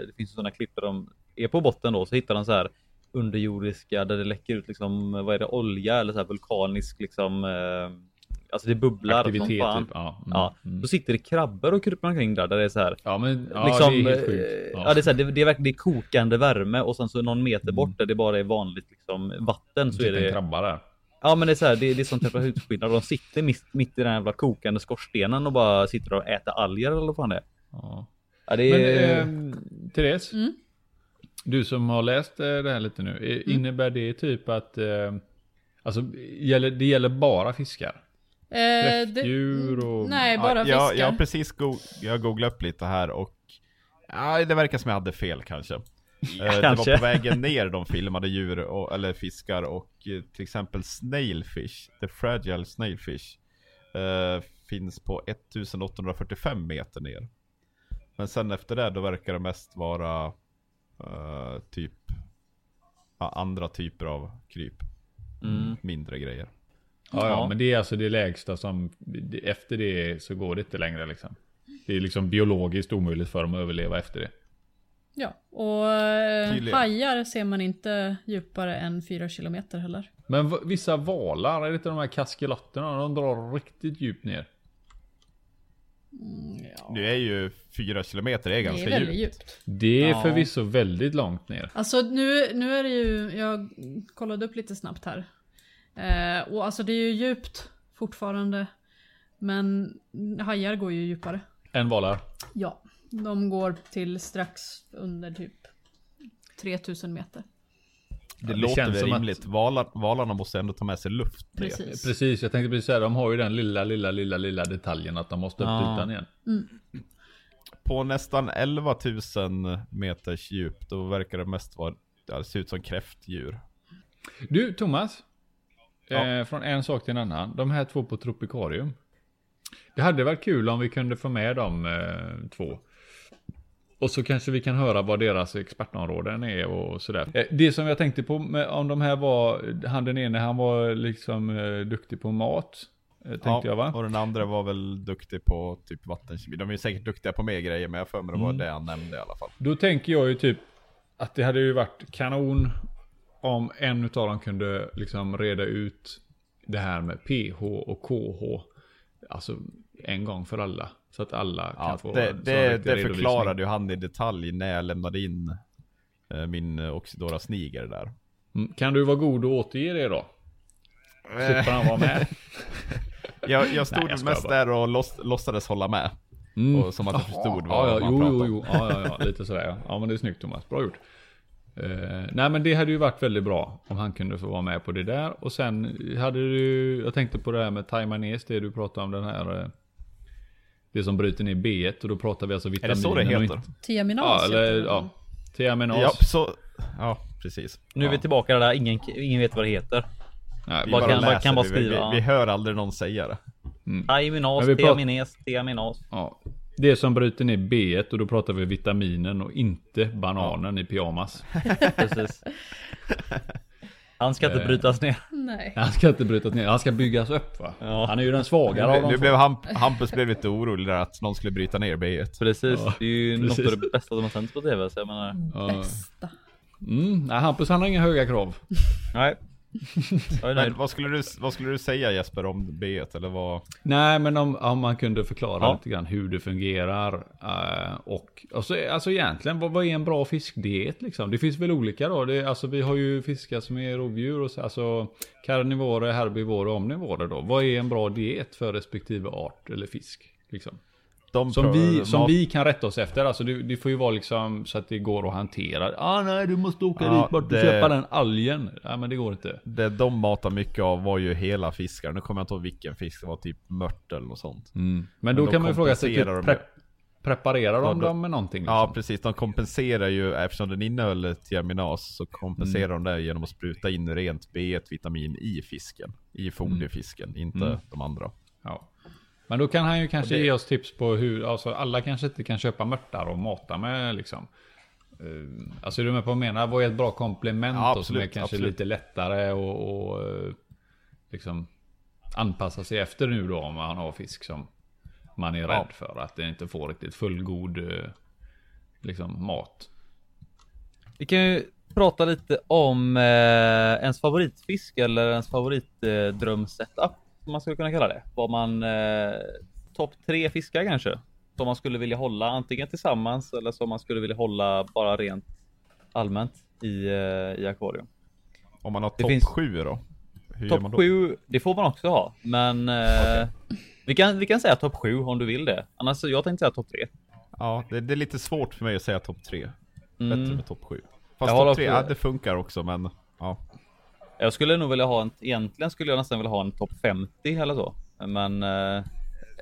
det finns sådana klipp där de är på botten då, så hittar de så här underjordiska där det läcker ut liksom, vad är det, olja eller så här vulkanisk liksom, eh, alltså det bubblar som fan. typ. Ja, mm, Ja, mm. då sitter det krabbor och kryper omkring där, där det är så här. ja men ja, liksom, det är helt sjukt. ja. det är så här, det, det är verkligen det är kokande värme och sen så någon meter bort där det bara är vanligt liksom vatten så är Sitter en det. krabba där. Ja men det är så här, det, det är som temperaturskillnad. De sitter mitt, mitt i den här jävla kokande skorstenen och bara sitter och äter alger eller vad fan det är. Ja. Ja, det Men är... eh, Therese, Mm. du som har läst eh, det här lite nu, eh, innebär det typ att eh, Alltså det gäller bara fiskar? Eh, Kräftdjur och... Nej, bara ja, fiskar. jag, jag har precis go jag googlade upp lite här och ja, det verkar som jag hade fel kanske. Eh, det var kanske. på vägen ner de filmade djur och, eller fiskar och eh, till exempel snailfish, the fragile snailfish, eh, finns på 1845 meter ner. Men sen efter det då verkar det mest vara eh, typ andra typer av kryp. Mm. Mindre grejer. Ja, ja, Ja. men det är alltså det lägsta som, det- efter det så går det inte längre liksom. Det är liksom biologiskt omöjligt för dem att överleva efter det. Ja, och eh, Tydligen. hajar ser man inte djupare än 4 kilometer heller. Men vissa valar, är det inte de här kaskelotterna? De drar riktigt djupt ner. Ja, Nu är ju fyra kilometer är det ganska är väldigt djupt. djupt. Det är Ja. förvisso väldigt långt ner. Alltså nu, nu är det ju, jag kollade upp lite snabbt här. Eh, och alltså det är ju djupt fortfarande. Men hajar går ju djupare. En valar. Ja, de går till strax under typ 3000 meter. Det, det låter känns väl som att- rimligt. Valar, valarna måste ändå ta med sig luft ner. Precis. Precis, jag tänkte precis säga, de har ju den lilla, lilla, lilla, lilla detaljen att de måste upp till Ja. ytan igen. På nästan 11 000 meters djup, då verkar det mest vara, det ser ut som kräftdjur. Du, Thomas. Ja. Eh, från en sak till en annan. De här två på Tropicarium. Det hade varit kul om vi kunde få med de eh, två. Och så kanske vi kan höra vad deras expertområden är och sådär. Eh, det som jag tänkte på med, om de här var, han den ene han var liksom eh, duktig på mat. Eh, tänkte jag va? Och den andra var väl duktig på typ vattenkemi. De är säkert duktiga på mer grejer, men jag för mig det var Mm. det han nämnde i alla fall. Då tänker jag ju typ att det hade ju varit kanon om en utav dem kunde liksom reda ut det här med PH och KH. Alltså en gång för alla. Så att alla kan Ja, få det det, det förklarade ju han i detalj när jag lämnade in eh, min eh, Oxidora Sniger där. Mm, Kan du vara god och återge det då? Slipper han vara med? Jag, jag stod Nej, jag mest bara. där och låts, låtsades hålla med. Mm. Och som att jag förstod ja, vad ja, man jo, pratade jo, om. jo. Ja, ja, ja, lite sådär ja. Ja, men det är snyggt Thomas. Bra gjort. Eh, nej, men det hade ju varit väldigt bra om han kunde få vara med på det där. Och sen hade du, jag tänkte på det här med Taimanes, det du pratade om den här. eh, Det som bryter ner B1 och då pratar vi alltså Är vitaminer. det så det heter? Tiaminas Ja, heter eller det. ja. Thiaminas. Ja, så, ja precis. Nu är vi ja. tillbaka där, ingen, ingen vet vad det heter. Nej, Vi bara kan- läser kan bara det. vi, vi, skriva? vi hör aldrig någon säga det. Vi pratar- Tiamines, Tiaminas. Ja. Det som bryter ner B1 och då pratar vi vitaminen och inte bananen i pyjamas. Precis. Han ska inte Eh. brytas ner. Nej. Han ska inte brytas ner, han ska byggas upp va? Ja. Han är ju den svagare av Nu, de nu två. blev Hamp, Hampus blev lite orolig där att någon skulle bryta ner B1. Precis. Ja, det är ju precis. något av det bästa som har sänts på tv. Så jag menar, Ja. Bästa. Mm, nej, Hampus han har inga höga krav. nej. Men vad skulle, du, vad skulle du säga Jesper om B1 eller vad? Nej, men om, om man kunde förklara Ja. lite grann hur det fungerar. eh, och alltså, alltså egentligen, vad, vad är en bra fiskdiet liksom? Det finns väl olika då. Det, alltså, vi har ju fiskar som är rovdjur och så, alltså karnivorer, herbivorer och omnivorer då. Vad är en bra diet för respektive art eller fisk? Liksom? De Som, vi, som vi kan rätta oss efter. Alltså det, det får ju vara liksom så att det går att hantera. Ah, nej, du måste åka Ja, dit bort och det- köpa den algen. Nej, men det går inte. Det de matar mycket av var ju hela fiskar. Nu kommer jag inte ihåg vilken fisk det var, typ mört eller något sånt. Men, Men då de kan man ju fråga sig, typ, pre- preparerar de då- dem med någonting? Liksom? Ja precis, de kompenserar ju eftersom den innehöll tiaminas så kompenserar de det genom att spruta in rent B1-vitamin i fisken. I foderfisken, inte Mm. de andra. Ja. Men då kan han ju kanske det- ge oss tips på hur, alltså alla kanske inte kan köpa mörtar och mata med liksom. Uh, alltså är du med på vad jag menar? Vad är ett bra komplement Ja, som är kanske absolut. lite lättare och, och eh, liksom anpassa sig efter nu då om man har fisk som man är Ja. rädd för att den inte får riktigt fullgod eh, liksom mat. Vi kan ju prata lite om eh, ens favoritfisk eller ens favoritdrömsetup. som man skulle kunna kalla det. Vad man eh, topp tre fiskar kanske. Som man skulle vilja hålla antingen tillsammans eller som man skulle vilja hålla bara rent allmänt i, eh, i akvarium. Om man har topp finns- 7 då? Topp? 7, det får man också ha. Men eh, vi, kan, vi kan säga topp 7 om du vill det. Annars, jag tänkte säga topp 3. Ja, det, det är lite svårt för mig att säga topp 3. Bättre Mm. med topp 7. Jag Fast topp 3, också- ja det funkar också men ja. Jag skulle nog vilja ha en, egentligen skulle jag nästan vilja ha en topp 50 eller så. Men eh,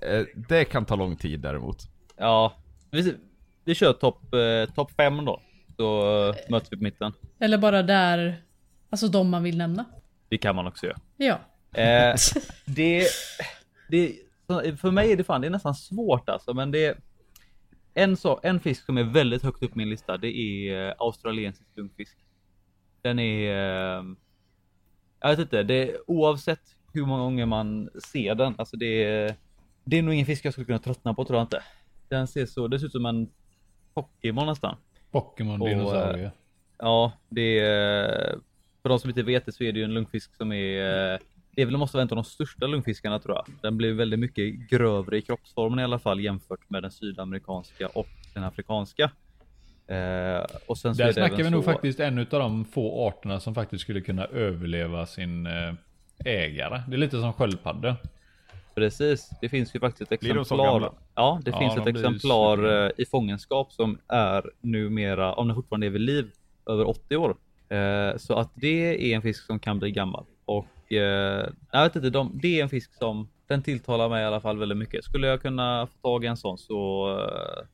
Eh, Det kan ta lång tid däremot. ja, vi, vi kör topp eh, top 5 då. Så eh, möts vi på mitten. Eller bara där, alltså de man vill nämna. Det kan man också göra. Ja. Eh, det, det, för mig är det fan, det är nästan svårt alltså, men det en, så, en fisk som är väldigt högt upp på min lista, det är eh, australiensisk lunkfisk. Den är, eh, jag vet inte, det oavsett hur många gånger man ser den, alltså det är, det är nog ingen fisk jag skulle kunna tröttna på tror jag inte. Den ser så, det ser ut som en Pokémon nästan. Pokémon Och, dinosaurie. Ja, det är... För de som inte vet det så är det ju en lungfisk som är... Det är väl måste vara en av de största lungfiskarna tror jag. Den blir väldigt mycket grövre i kroppsformen i alla fall jämfört med den sydamerikanska och den afrikanska. Eh, och sen så är Där det snackar vi nog så- faktiskt en av de få arterna som faktiskt skulle kunna överleva sin eh, ägare. Det är lite som sköldpaddor. Precis, det finns ju faktiskt ett så exemplar. Ja, det Ja, finns de ett exemplar supergamla. eh, i fångenskap som är numera, om den fortfarande är vid liv, över 80 år. Eh, Så att det är en fisk som kan bli gammal. Och eh, jag vet inte, de, det är en fisk som den tilltalar mig i alla fall väldigt mycket. Skulle jag kunna få tag i en sån så eh,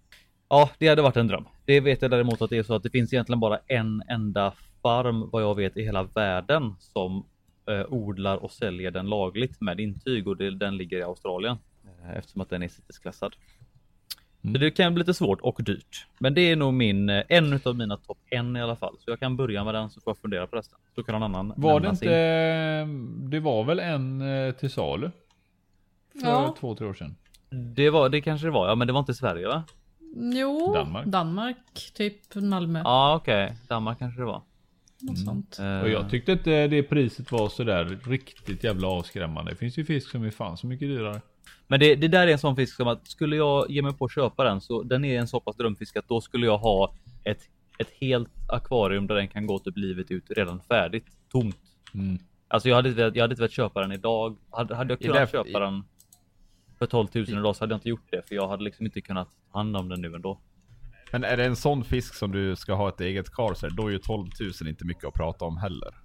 Ja, det hade varit en dröm. Det vet jag däremot att det är så att det finns egentligen bara en enda farm vad jag vet i hela världen som eh, odlar och säljer den lagligt med intyg och det, den ligger i Australien eh, eftersom att den är CITES-klassad. Mm. Så det kan bli lite svårt och dyrt. Men det är nog min, eh, en av mina topp en i alla fall. Så jag kan börja med den så får jag fundera på resten. Så kan någon annan Var det nämna sin. inte... Det var väl en eh, till salu? För Ja. två, tre år sedan. Det var, det kanske det var, ja men det var inte i Sverige va? Jo, Danmark. Danmark. typ Malmö. Ja okej, Danmark kanske det var. Något sånt. Eh, Och jag tyckte inte det priset var sådär riktigt jävla avskrämmande. Det finns ju fisk som är fan så mycket dyrare. Men det, det där är en sån fisk som att skulle jag ge mig på att köpa den så den är en så pass drömfisk att då skulle jag ha ett, ett helt akvarium där den kan gå typ livet ut redan färdigt. Tomt. Mm. Alltså jag hade, jag hade inte velat köpa den idag. Hade, hade jag kunnat köpa den för 12 000 idag så hade jag inte gjort det. För jag hade liksom inte kunnat ta hand om den nu ändå. Men är det en sån fisk som du ska ha ett eget kar så då är ju 12 000 inte mycket att prata om heller.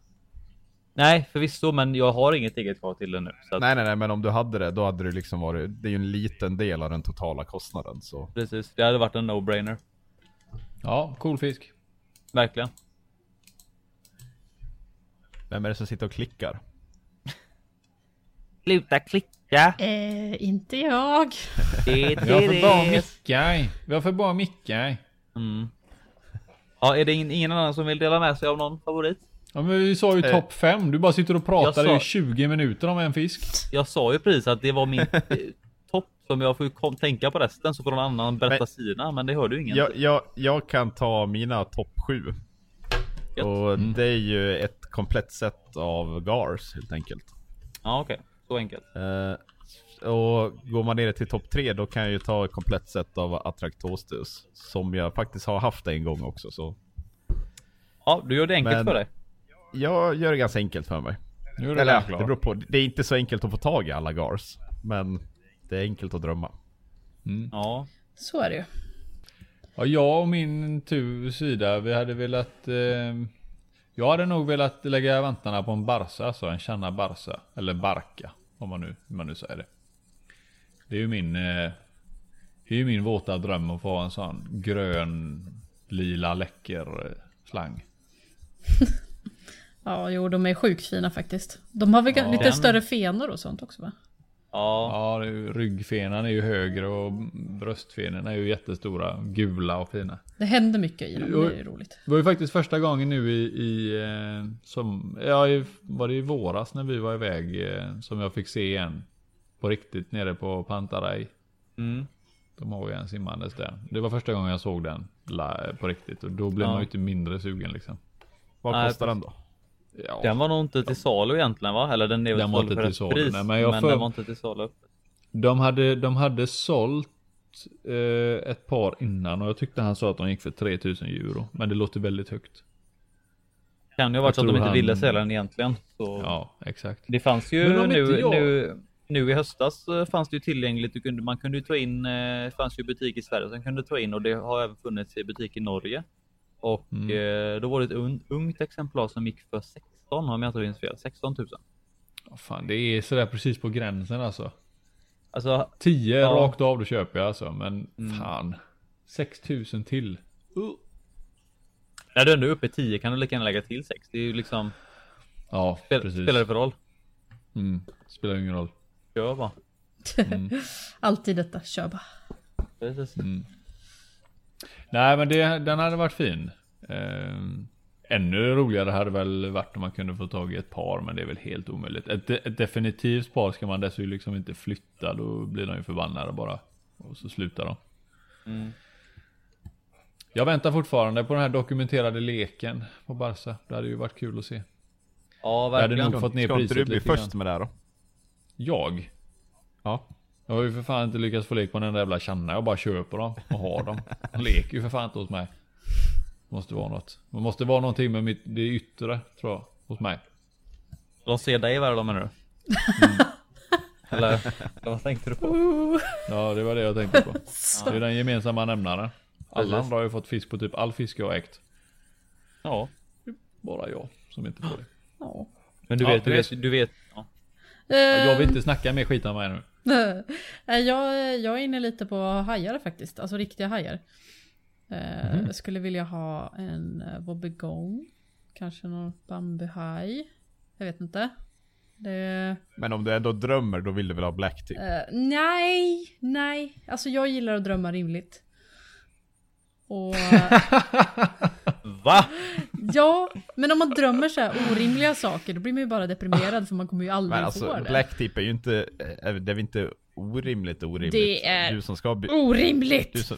Nej förvisso men jag har inget eget kvar till den nu. Så att, Nej nej nej men om du hade det då hade det liksom varit, det är ju en liten del av den totala kostnaden så. Precis, det hade varit en no-brainer. Ja, cool fisk. Verkligen. Vem är det som sitter och klickar? Sluta klicka. Ja, Eh, inte jag. det är Vi har för bra det. mickar. Vi har för bra mickar. Mm. Ja, är det ingen, ingen annan som vill dela med sig av någon favorit? Ja men vi sa ju Eh. topp 5. Du bara sitter och pratar Jag i sa- 20 minuter om en fisk. Jag sa ju precis att det var min eh, topp som jag får kom, tänka på resten så får någon annan berätta Men- sina, men det hörde ju ingen. Jag, jag, jag kan ta mina topp 7. Gött. Och det är ju ett komplett set av GARS helt enkelt. Ja, okej. Så enkelt. Eh, och går man ner till topp 3 då kan jag ju ta ett komplett set av Attractostus. Som jag faktiskt har haft en gång också så. Ja, du gör det enkelt Men- för dig. Jag gör det ganska enkelt för mig. Nu är det Eller det beror på. Det är inte så enkelt att få tag i alla GARS. Men det är enkelt att drömma. Ja. Så är det ju. Ja, jag och min tur sida, vi hade velat... Eh, jag hade nog velat lägga vantarna på en Barca, alltså en Channa Barca. Eller Barca, om man nu, om man nu säger det. Det är ju min... Eh, det är ju min våta dröm att få ha en sån grön, lila, läcker eh, slang. Ja, jo, de är sjukt fina faktiskt. De har väl Ja. lite större fenor och sånt också va? Ja. Ja, det är ju, ryggfenan är ju högre och bröstfenorna är ju jättestora, gula och fina. Det händer mycket i dem, det är ju roligt. Det var ju faktiskt första gången nu i, i eh, som, ja, i, var det i våras när vi var iväg eh, som jag fick se en på riktigt nere på Pantarej. Mm. De har ju en simmandes där. Det var första gången jag såg den på riktigt och då blev Ja. man ju inte mindre sugen liksom. Vad Nej, kostar den då? Ja, Den var nog inte till salu egentligen va? Eller den är Den var inte för till salu, pris. nej, men jag för- den var inte till salu. de, hade, de hade sålt eh, ett par innan och jag tyckte han sa att de gick för 3000 euro. Men det låter väldigt högt. Kan ju ha varit så att de inte han- ville sälja den egentligen. Så Ja, exakt. Det fanns ju Men nu, jag- nu, nu i höstas eh, fanns det ju tillgängligt. Du kunde, man kunde ju ta in, eh, det fanns ju butik i Sverige som kunde ta in och det har även funnits i butik i Norge. Och Mm. eh, då var det ett un, ungt exemplar som gick för 16 om jag inte minns fel. 16 000. Ja, Fan, det är sådär precis på gränsen alltså. Alltså 10 Ja. rakt av då köper jag alltså. Men Mm. fan. 6000 till. när du ändå är uppe i 10 kan du lika gärna lägga till 6. Det är ju liksom, Ja, spel, precis. spelar det för roll? Mm. Spelar ingen roll. Kör bara. Alltid detta, kör bara. Precis. Mm. Nej men det, den hade varit fin. Ehm, ännu roligare hade väl varit om man kunde få tag i ett par. Men det är väl helt omöjligt. Ett, ett definitivt par ska man dessutom liksom inte flytta. Då blir de ju förbannade bara. Och så slutar de. Mm. Jag väntar fortfarande på den här dokumenterade leken på Barca. Det hade ju varit kul att se. Ja, Jag hade verkligen. nog fått ner Ska inte priset du bli först med det här då? Jag? Ja. Jag har ju för fan inte lyckats få lek på den där jävla Channa. Jag bara köper dem och har dem. De leker ju för fan inte hos mig. Måste vara något. Det måste vara någonting med mitt, det yttre tror jag. Hos mig. De ser dig värre då menar du? Eller, eller vad tänkte du på? Ja det var det jag tänkte på. Så. Det är den gemensamma nämnaren. Alla andra har ju fått fisk på typ all fisk jag har ägt. Ja. Bara jag som inte får det. Ja. Men du Ja, vet, du Therese. vet, du vet. Ja. Jag vill inte snacka mer skit om mig nu. Jag, jag är inne lite på hajar faktiskt, alltså riktiga hajar. Eh, Mhm. Jag skulle vilja ha en uh, wobbegong, kanske någon bambuhaj. Jag vet inte. Det, Men om du ändå drömmer då vill du väl ha black tip? eh, nej, nej. Alltså jag gillar att drömma rimligt. Och Va? Ja, men om man drömmer så här orimliga saker då blir man ju bara deprimerad för man kommer ju aldrig Men få alltså det. black tip är ju inte, är- det är väl inte orimligt orimligt? Det är- Du som ska by- Orimligt! du som,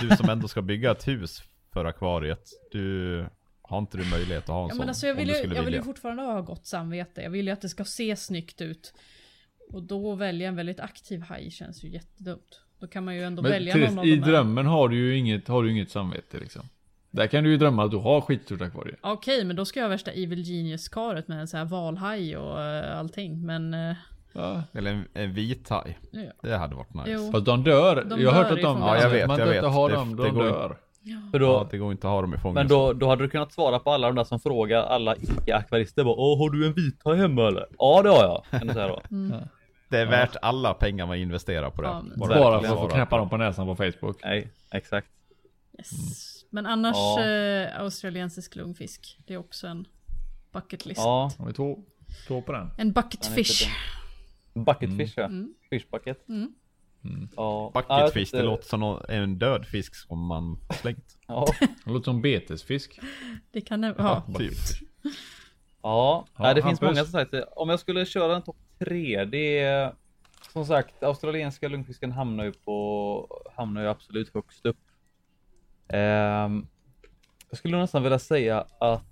du som ändå ska bygga ett hus för akvariet. Du har inte du möjlighet att ha en Ja, sån? men alltså jag vill, ju, jag vill ju fortfarande ha gott samvete. Jag vill ju att det ska se snyggt ut. Och då välja en väldigt aktiv haj känns ju jättedumt. Då kan man ju ändå Men välja Therese, någon av i drömmen har du ju inget, har du inget samvete liksom. Där kan du ju drömma att du har skitstort akvarie. Okej, men då ska jag ha värsta Evil Genius-karet med en sån här valhaj och eh, allting. Men... eh, Ja. Eller en, en vit haj. ja. Det hade varit nice. Jo. Fast de dör. De jag har hört att de... Ja, jag vet, man jag inte vet. har Det- dem, det de dör. För då, Ja, det går inte att ha dem i fången. men då, då hade du kunnat svara på alla de där som frågar alla icke-akvarister Åh, har du en vithaj hemma eller? Ja det har jag, kan du säga då. Det är värt alla pengar man investerar på det. Ja, men- Bara för att få knäppa dem på näsan på Facebook. Nej, exakt. Yes. Men annars Ja. eh, australiensisk lungfisk. Det är också en bucket list. Ja, Har vi två, två på den? En bucket fish. Bucketfish ja. Mm. Fish bucket. Mm. Ja. Bucketfish, det låter som en död fisk som man slängt. Ja. Det låter som betesfisk. Det kan det ja. Typ. Ja, Ja, det finns många som sagt. Om jag skulle köra en topp tre, det är som sagt australienska lungfisken hamnar ju på hamnar ju absolut högst upp. Ehm, jag skulle nästan vilja säga att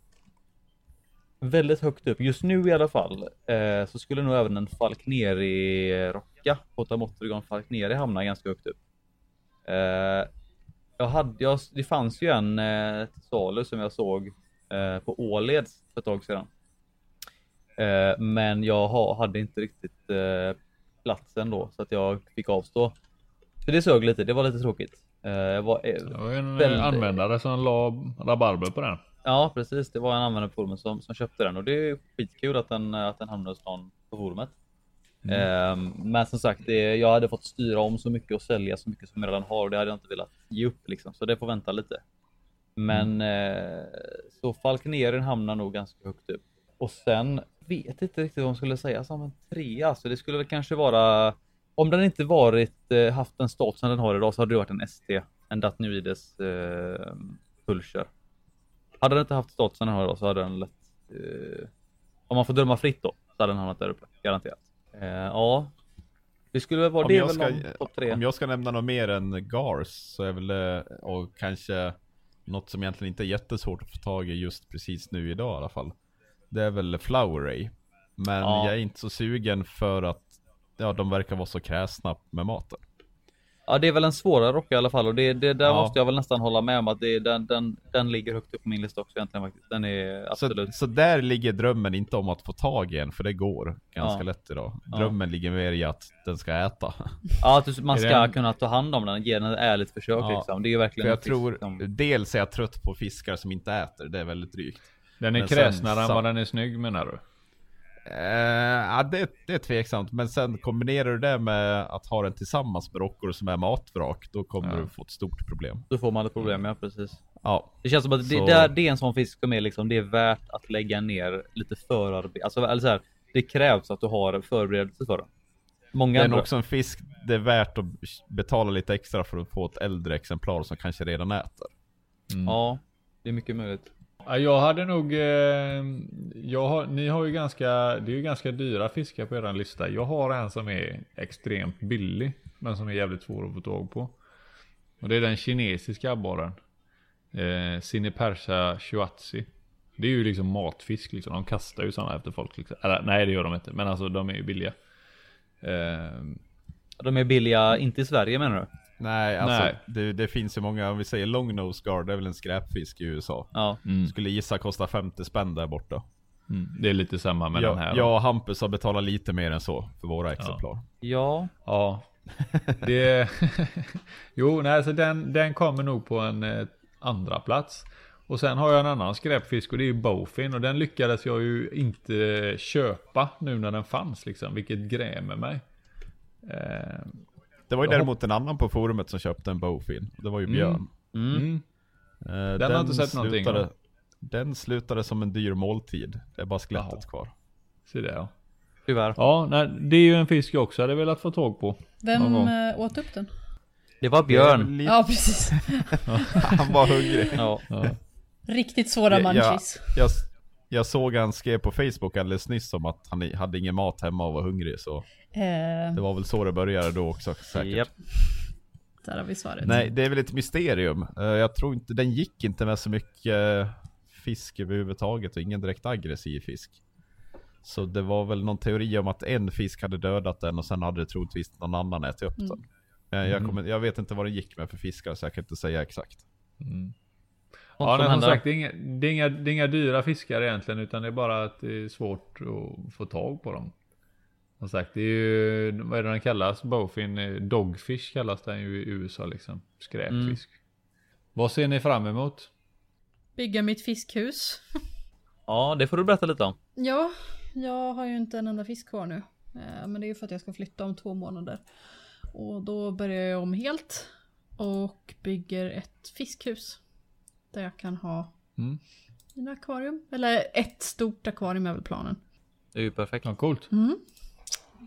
väldigt högt upp, just nu i alla fall, eh, så skulle nog även en falkneri-rocka, Potamotrigon falkneri hamna ganska högt upp. Eh, jag hade, jag, det fanns ju en eh, till salu som jag såg eh, på Åleds för ett tag sedan. Eh, men jag hade inte riktigt eh, platsen då så att jag fick avstå. Så det sög lite, det var lite tråkigt. Eh, jag var, eh, Det var en Väldigt- användare som la rabarber på den. Ja precis, det var en användare på forumet som, som köpte den och det är skitkul att den, att den hamnade hos någon på forumet. Ehm, men som sagt, det, jag hade fått styra om så mycket och sälja så mycket som jag redan har och det hade jag inte velat ge upp liksom. Så det får vänta lite. Men eh, så Falconerin hamnar nog ganska högt upp. Och sen vet inte riktigt vad man skulle säga som en trea. Så det skulle väl kanske vara om den inte varit eh, haft den statusen den har idag så hade det varit en ST. En Datnoides eh, Pulcher. Hade den inte haft statusen den har idag så hade den lätt eh, om man får döma fritt då så hade den hamnat där uppe garanterat. Eh, ja, det skulle väl vara Om det jag väl ska- topp tre. Om jag ska nämna något mer än Gars så är väl och kanske något som egentligen inte är jättesvårt att få tag i just precis nu idag i alla fall. Det är väl Flower Ray. Men Ja. jag är inte så sugen för att ja, de verkar vara så kräsna med maten. Ja, det är väl en svårare rock i alla fall och det, det där Ja. måste jag väl nästan hålla med om att det, den, den, den ligger högt upp på min lista också egentligen faktiskt. Den är absolut. Så, så där ligger drömmen inte om att få tag i en, för det går ganska Ja. lätt idag. Ja. Drömmen ligger mer i att den ska äta. Ja, att man ska det en- kunna ta hand om den, ge den ett ärligt försök Ja. liksom. Det är ju verkligen För jag fisk tror, som- dels är jag trött på fiskar som inte äter, det är väldigt drygt. Den är kräsnare än vad den är snygg menar du? Eh, ja, det, det är tveksamt. Men sen kombinerar du det med att ha den tillsammans med rockor som är matvrak. Då kommer Ja. du få ett stort problem. Då får man ett problem, ja precis. Ja, Det känns som att det, Så- där, det är en sån fisk som är liksom, det är värt att lägga ner lite förarbete. Alltså, eller så här, det krävs att du har förberedelse för den. Många det är andra. också en fisk det är värt att betala lite extra för att få ett äldre exemplar som kanske redan äter. Mm. Ja, det är mycket möjligt. Jag hade nog, eh, jag har, ni har ju ganska, det är ju ganska dyra fiskar på er lista. Jag har en som är extremt billig, men som är jävligt svår att få tag på. Och det är den kinesiska abborren. Eh, Cinepersa shuatsi. Det är ju liksom matfisk liksom. De kastar ju sådana efter folk liksom. Eller nej det gör de inte, men alltså de är ju billiga. Eh, De är billiga, inte i Sverige menar du? Nej, alltså Nej. Det, det finns ju många, om vi säger long nose guard, det är väl en skräpfisk i USA. Ja. mm, Skulle gissa kostar 50 spänn där borta. mm, det är lite samma med den Jag, här. jag och Hampus har betalat lite mer än så för våra exemplar. Ja, Ja. Det... jo, nej, så den, den kommer nog på en eh, andra plats. Och sen har jag en annan skräpfisk och det är ju bowfin. Och den lyckades jag ju inte köpa nu när den fanns liksom. Vilket grämer mig. Eh, Det var ju däremot en annan på forumet som köpte en bowfin. Det var ju Björn. mm. mm. Eh, Den har inte sett någonting slutade, av. Den slutade som en dyr måltid. Det är bara skelettet Jaha. kvar. Se det ja. tyvärr. Ja, nej, det är ju en fisk jag också hade velat få tag på. Vem eh, åt upp den? Det var Det Björn. lite- Ja, precis. Han var hungrig. Ja. Ja. Riktigt svåra munchies. Jag, jag såg han skrev på Facebook alldeles nyss om att han hade ingen mat hemma och var hungrig. Så Eh, det var väl så det började då också säkert. Japp. där har vi svaret. Nej, det är väl ett mysterium. Eh, Jag tror inte, den gick inte med så mycket eh, fisk överhuvudtaget och ingen direkt aggressiv fisk. Så det var väl någon teori om att en fisk hade dödat den och sen hade det troligtvis någon annan ätit upp Mm. den. Jag, kommer, jag vet inte vad den gick med för fiskar så jag kan inte säga exakt. Mm. Ja, som men som sagt, det är, inga, det, är inga, det är inga dyra fiskar egentligen, utan det är bara att det är svårt att få tag på dem. Som sagt, det är ju, vad är det den kallas? Bowfin, dogfish kallas den ju i USA liksom. Skräpfisk. Vad ser ni fram emot? Bygga mitt fiskhus. Ja, det får du berätta lite om. Ja, jag har ju inte en enda fisk kvar nu. Eh, Men det är ju för att jag ska flytta om två månader. Och då börjar jag om helt. Och bygger ett fiskhus. Där jag kan ha Mm. mina akvarium. Eller ett stort akvarium är väl planen. Det är ju perfekt. Ja, coolt. Mm.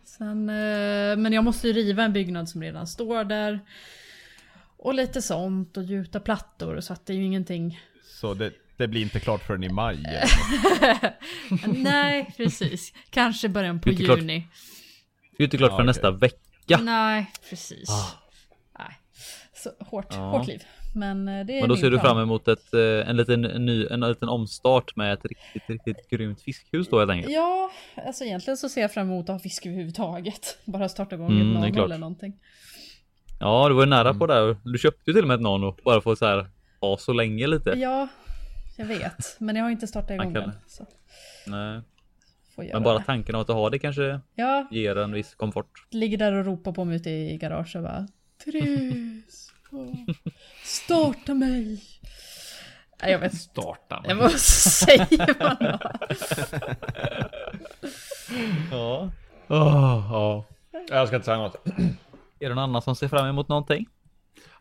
Sen, eh, men jag måste ju riva en byggnad som redan står där. Och lite sånt och gjuta plattor så att det är ju ingenting. Så det, det blir inte klart förrän i maj. Nej, precis. Kanske början på Det klart. juni. Det är inte klart för okej. nästa vecka. Nej, precis. Ah. Nej. Så hårt, Ja. hårt liv. Men eh, det är Men då ser du fram emot ett, eh, en, liten, ny, en liten omstart med ett riktigt, riktigt grymt fiskhus då helt enkelt. Ja, alltså egentligen så ser jag fram emot att ha fisk överhuvudtaget. Bara starta igång Mm, ett nano eller någonting. Ja, du var ju nära på det. Du köpte ju till och med ett nano bara för att så här, ha så länge lite. Ja, jag vet. Men jag har inte startat igång kan- den. Så Nej. Men bara det. tanken av att ha det kanske Ja, ger en viss komfort. ligger där och ropar på mig ute i garaget och bara Therese, starta mig. Nej, jag vet inte. Starta. Jag måste säga man då? Ja. Åh, ja. Jag ska inte säga något. Är det någon annan som ser fram emot någonting?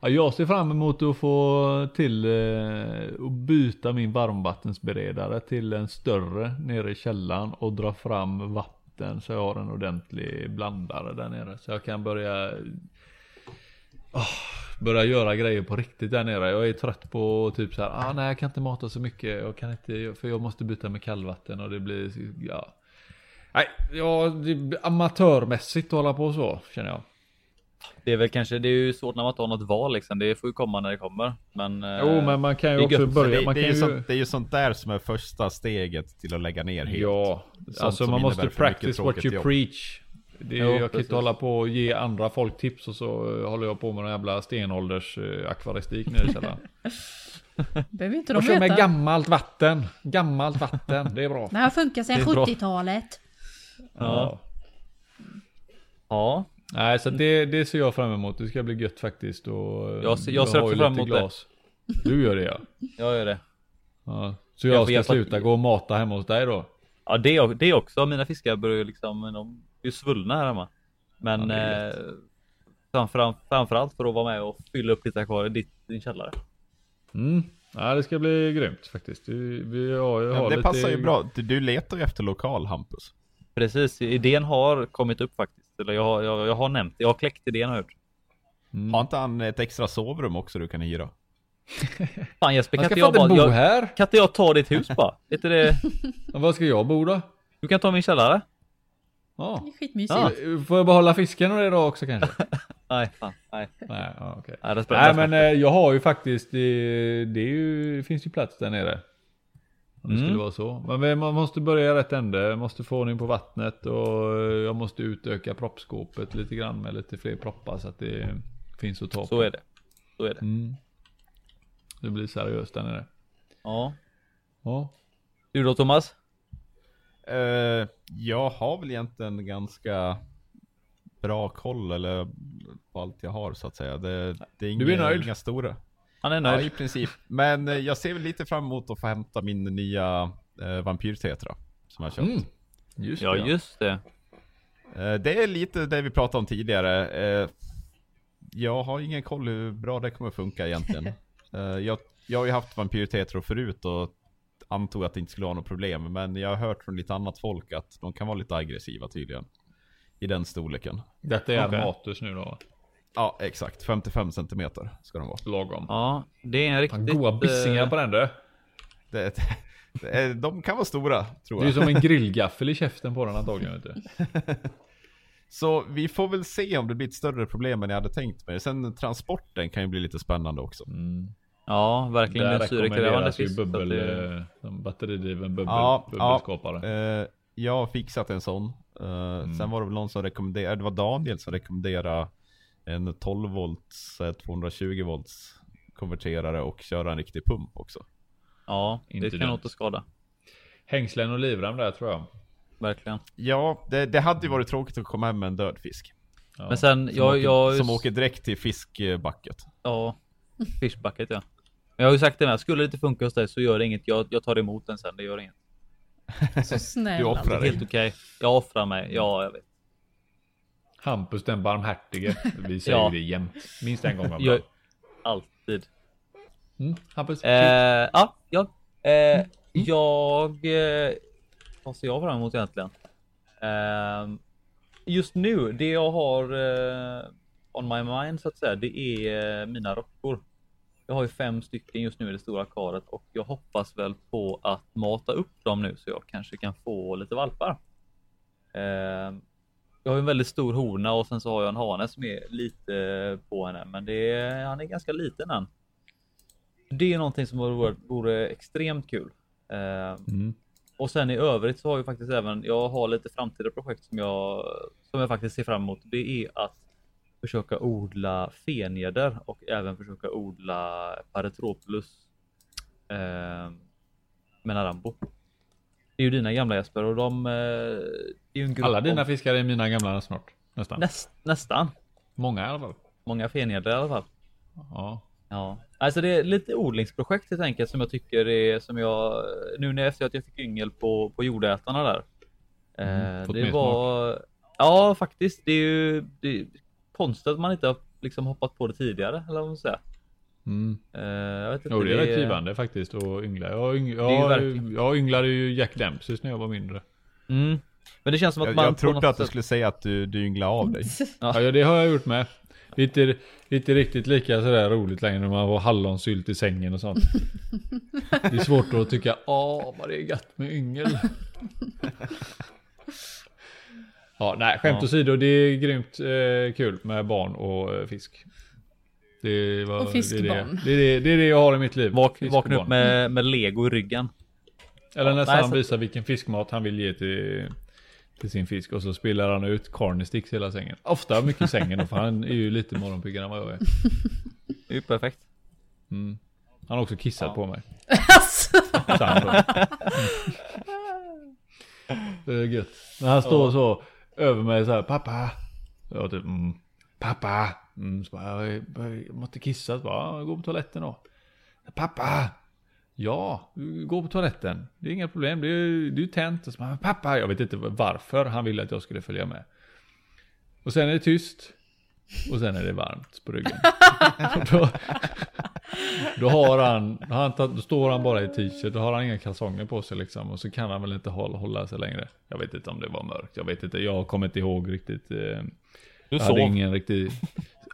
Ja, jag ser fram emot att få till eh, att byta min varmvattensberedare till en större nere i källaren och dra fram vatten så jag har en ordentlig blandare där nere. Så jag kan börja åh, börja göra grejer på riktigt där nere. Jag är trött på typ så här, ah, nej jag kan inte mata så mycket. Jag kan inte, för jag måste byta med kallvatten och det blir, ja. Nej, ja, det amatörmässigt att hålla på så känner jag. Det är väl kanske, det är ju svårt när man inte har något val liksom. Det får ju komma när det kommer. Men, eh, Jo, men man kan ju också gött. Börja. det, det, är ju sånt, det är ju sånt där som är första steget till att lägga ner helt. Ja, Sånt alltså man måste practice what you jobb. preach. Det är, Jo, jag kan inte hålla på och ge andra folk tips och så eh, håller jag på med någon jävla stenålders uh, akvaristik nere i källaren. Behöver inte de Och kör med veta. gammalt vatten. Gammalt vatten, det är bra. Det här funkar sedan Det är bra. 70-talet. Ja. ja, Nej, så det, det ser jag fram emot. Det ska bli gött faktiskt. Och eh, Jag ser- jag ser också fram emot det. glas. Du gör det ja. jag gör det. ja. Så Jag jag ska hjälpa- sluta gå och mata hemma hos dig då? Ja, det, det också. Mina fiskar börjar liksom, de ju svullna här hemma. Men Ja, eh, framförallt, framförallt för att vara med och fylla upp lite kvar i ditt, din källare. Mm. Ja, det ska bli grymt faktiskt. Vi, vi har, jag Ja, har det lite... passar ju bra. Du, du letar ju efter lokal Hampus. Precis, idén har kommit upp faktiskt. Eller jag har, jag, jag har nämnt, jag har kläckt idén har jag. Mm. Har inte han ett extra sovrum också du kan hyra? Fan Jesper, Man kan ska inte jag bara, inte bo jag, här. kan inte jag ta ditt hus bara? Vet du det? Ja, Var ska jag bo då? Du kan ta min källare. Det är skitmysigt. Ja. Får jag behålla fisken och det då också kanske? Nej, fan, nej. Nej, ja, okej. Nej, Nej men eh, jag har ju faktiskt, det, det, är ju, det finns ju plats där nere. Om det Mm. skulle vara så. Men man måste börja rätt ände, måste få ordning på vattnet och eh, jag måste utöka proppskåpet lite grann med lite fler proppar så att det finns att ta på. Så är det. Så är det. Mm. Det blir seriöst där nere. Ja. Ja. Du då Thomas? Eh, jag har väl egentligen ganska bra koll eller på allt jag har så att säga. Det, det är inga, Du är nöjd? inga stora. Han är Ja, nöjd. i princip. Men eh, jag ser väl lite fram emot att få hämta min nya eh, vampyrtetra. Som jag köpt. Mm. Just Ja, det. just det. Eh, det är lite det vi pratade om tidigare. Eh, jag har ingen koll hur bra det kommer funka egentligen. Eh, jag, jag har ju haft vampyrtetro förut och antog att det inte skulle vara något problem. Men jag har hört från lite annat folk att de kan vara lite aggressiva tydligen. I den storleken. Detta är Okej. Armatus nu då. Ja, exakt. 55 centimeter ska de vara. Lagom. Ja, det är en riktigt... goa bissingar eh, på den du. Det, det är, de kan vara stora, tror Det är jag. som en grillgaffel i käften på den antagligen vet du. Så vi får väl se om det blir ett större problem än jag hade tänkt mig. Sen transporten kan ju bli lite spännande också. Mm. Ja, verkligen en Där syrekrävande rekommenderas ju fisk. bubbel, det- eh, batteridriven bubbel, Ja, bubbelskapare. Eh, jag har fixat en sån. Eh, Sen var det väl någon som rekommenderade, det var Daniel som rekommenderade en 12 volts, eh, 220 volts konverterare och köra en riktig pump också. Ja, det Inte kan dumt. nog inte skada. Hängslen och livrem där tror jag. Verkligen. Ja, det, det hade ju varit tråkigt att komma hem med en död fisk. Ja. Men sen, Som, jag, åker, jag... som åker direkt till fiskbacket. Ja, fishbucket ja. Men jag har ju sagt det med, skulle det inte funka hos dig så gör det inget. Jag, jag tar emot den sen, det gör inget. Så snäll. Du offrar dig. Helt okej. Jag offrar mig, ja jag vet. Hampus den barmhärtige. Vi säger Ja. det jämt. Minst en gång om dagen. alltid. Mm. Hampus. Eh, ja, ja. Eh, jag... Eh, vad ser jag fram emot egentligen? Eh, just nu, det jag har eh, on my mind så att säga, det är eh, mina rockor. Jag har ju fem stycken just nu i det stora karet och jag hoppas väl på att mata upp dem nu så jag kanske kan få lite valpar. Eh, jag har en väldigt stor hona och sen så har jag en hane som är lite på henne, men det är, han är ganska liten än. Det är någonting som vore, vore extremt kul. Eh, Mm. och sen i övrigt så har jag faktiskt även, jag har lite framtida projekt som jag, som jag faktiskt ser fram emot. Det är att försöka odla feneder och även försöka odla Paretropulus eh, med Narambo. Det är ju dina gamla Jesper och de... Eh, är ju en grupp Alla dina om- fiskar är mina gamla snart. Nästan. näst, nästan. Många i alla fall. Många feneder i alla fall. Ja. Ja, alltså det är lite odlingsprojekt helt enkelt som jag tycker är som jag nu när efter att jag fick yngel på på jordätarna där. Mm, eh, det var. Ja, faktiskt. Det är ju det konstigt att man inte har liksom hoppat på det tidigare eller vad man säger. Mm. Eh, jag vet inte. Jo, det är rätt givande faktiskt att yngla. Jag, yng, jag, verkligen- jag ynglade ju Jack Dempsey när jag var mindre. Mm. Men det känns som att Jag, man jag trodde att du sätt- skulle säga att du, du ynglade av dig. Ja, ja det har jag gjort med. Inte, inte riktigt lika sådär roligt längre när man har hallonsylt i sängen och sånt. Det är svårt att tycka, åh vad det är gött med yngel. Ja, nej skämt Ja. åsido, det är grymt eh, kul med barn och eh, fisk. Det var, Och fiskbarn. Det är det, det, är det, det är det jag har i mitt liv. Vak, vakna upp med, med lego i ryggen. Eller när Ja, Sam nej, så- visar vilken fiskmat han vill ge till, till sin fisk och så spelar han ut cornersticks hela sängen. Ofta mycket i sängen för han är ju lite morgonpiggare än vad jag är. Det är ju perfekt. Mm. Han har också kissat Ja. på mig. Alltså, Sam då. Det är gött. När han står så över mig så här, pappa. Jag typ, mm, pappa. Mm, så bara, jag, jag måste kissa. Så bara, "Ja, gå på toaletten då. Pappa. Ja, gå på toaletten. Det är inga problem. Det är, det är ju tänt. Och så bara, pappa. Jag vet inte varför han ville att jag skulle följa med. Och sen är det tyst. Och sen är det varmt på ryggen. då, då har han, han då står han bara i t-shirt, då har han inga kalsonger på sig liksom. Och så kan han väl inte hålla, hålla sig längre. Jag vet inte om det var mörkt, jag vet inte, jag kommer inte ihåg riktigt. Eh, du jag sov. hade ingen riktig...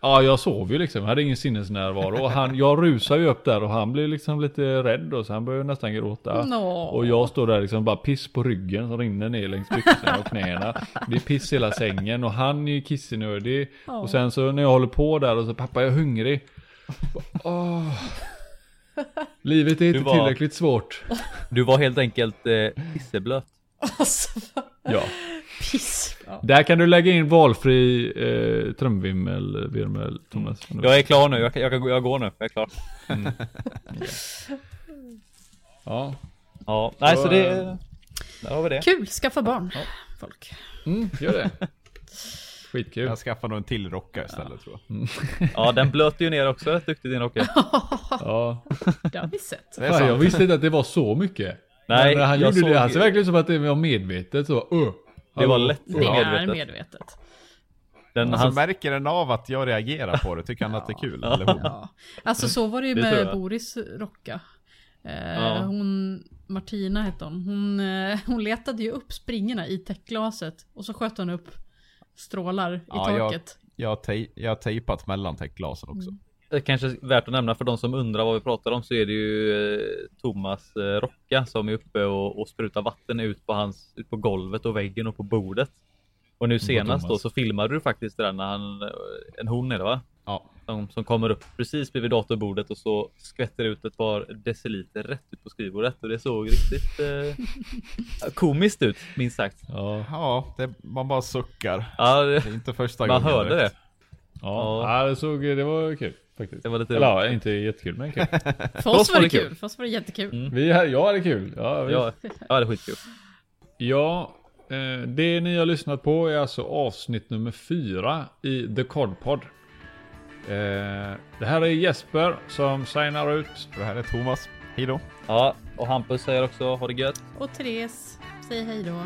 Ja, jag sov ju liksom. Jag hade ingen sinnesnärvaro. Och han, jag rusar ju upp där och han blir liksom lite rädd och så han börjar nästan gråta. Nå. Och jag står där liksom bara piss på ryggen som rinner ner längs byxorna och knäna. Det är piss hela sängen och han är ju kissenödig. Ja. Och sen så när jag håller på där och så pappa jag är hungrig. Åh. Livet är inte var- tillräckligt svårt. Du var helt enkelt eh, pisseblöt. alltså, Ja. Piss. Ja. Där kan du lägga in valfri eh, trumvimmel, virmel, Thomas. Jag är klar nu. Jag, kan- jag, jag går nu. Jag är klar. Ja. Ja, nej, Så, så det. eh, Där har vi det. Kul, skaffa barn. Folk. Mm, gör det. Skitkul. Jag skaffar nog en till rocka istället tror jag. Ja, den blöter ju ner också. Duktigt din Rocke. Ja. Det har vi sett. Fan, jag visste inte att det var så mycket. Nej, Men han jag gjorde såg- det. Han ser verkligen ut som att det var medvetet så. Uh, Det var lätt. Det medvetet. är medvetet. Den, Alltså hans, märker den av att jag reagerar på det? Tycker han att det är kul? Ja. Eller hon? Ja. Alltså så var det ju Det med jag. Boris Rocka. Eh, Ja. Hon, Martina hette hon. Hon, eh, hon letade ju upp springorna i täckglaset. Och så sköt hon upp strålar i Ja, taket. Jag jag har tejpat mellan täckglasen också. Det är kanske värt att nämna för de som undrar vad vi pratar om så är det ju eh, Thomas eh, Rocka som är uppe och, och sprutar vatten ut på hans, ut på golvet och väggen och på bordet. Och nu senast då så filmade du faktiskt det där när han, eh, en hon är det va? Ja. Som, som kommer upp precis bredvid datorbordet och så skvätter ut ett par deciliter rätt ut på skrivbordet och det såg riktigt eh, komiskt ut minst sagt. Ja, Ja, det, man bara suckar. Ja, det, Det är inte första man gången. hörde det. direkt. ja. Ja. ja det, såg, det var kul faktiskt. Det var lite Eller ja, inte jättekul men kul. För oss var det kul. För oss var det jättekul. Mm. Vi, jag hade kul. Ja, visst. Ja, ja det är skitkul. Ja, eh, det ni har lyssnat på är alltså avsnitt nummer fyra i The Codpod. Eh, det här är Jesper som signar ut. Det här är Thomas. Hej då. Ja, och Hampus säger också ha det gött. Och Therese säger hej då.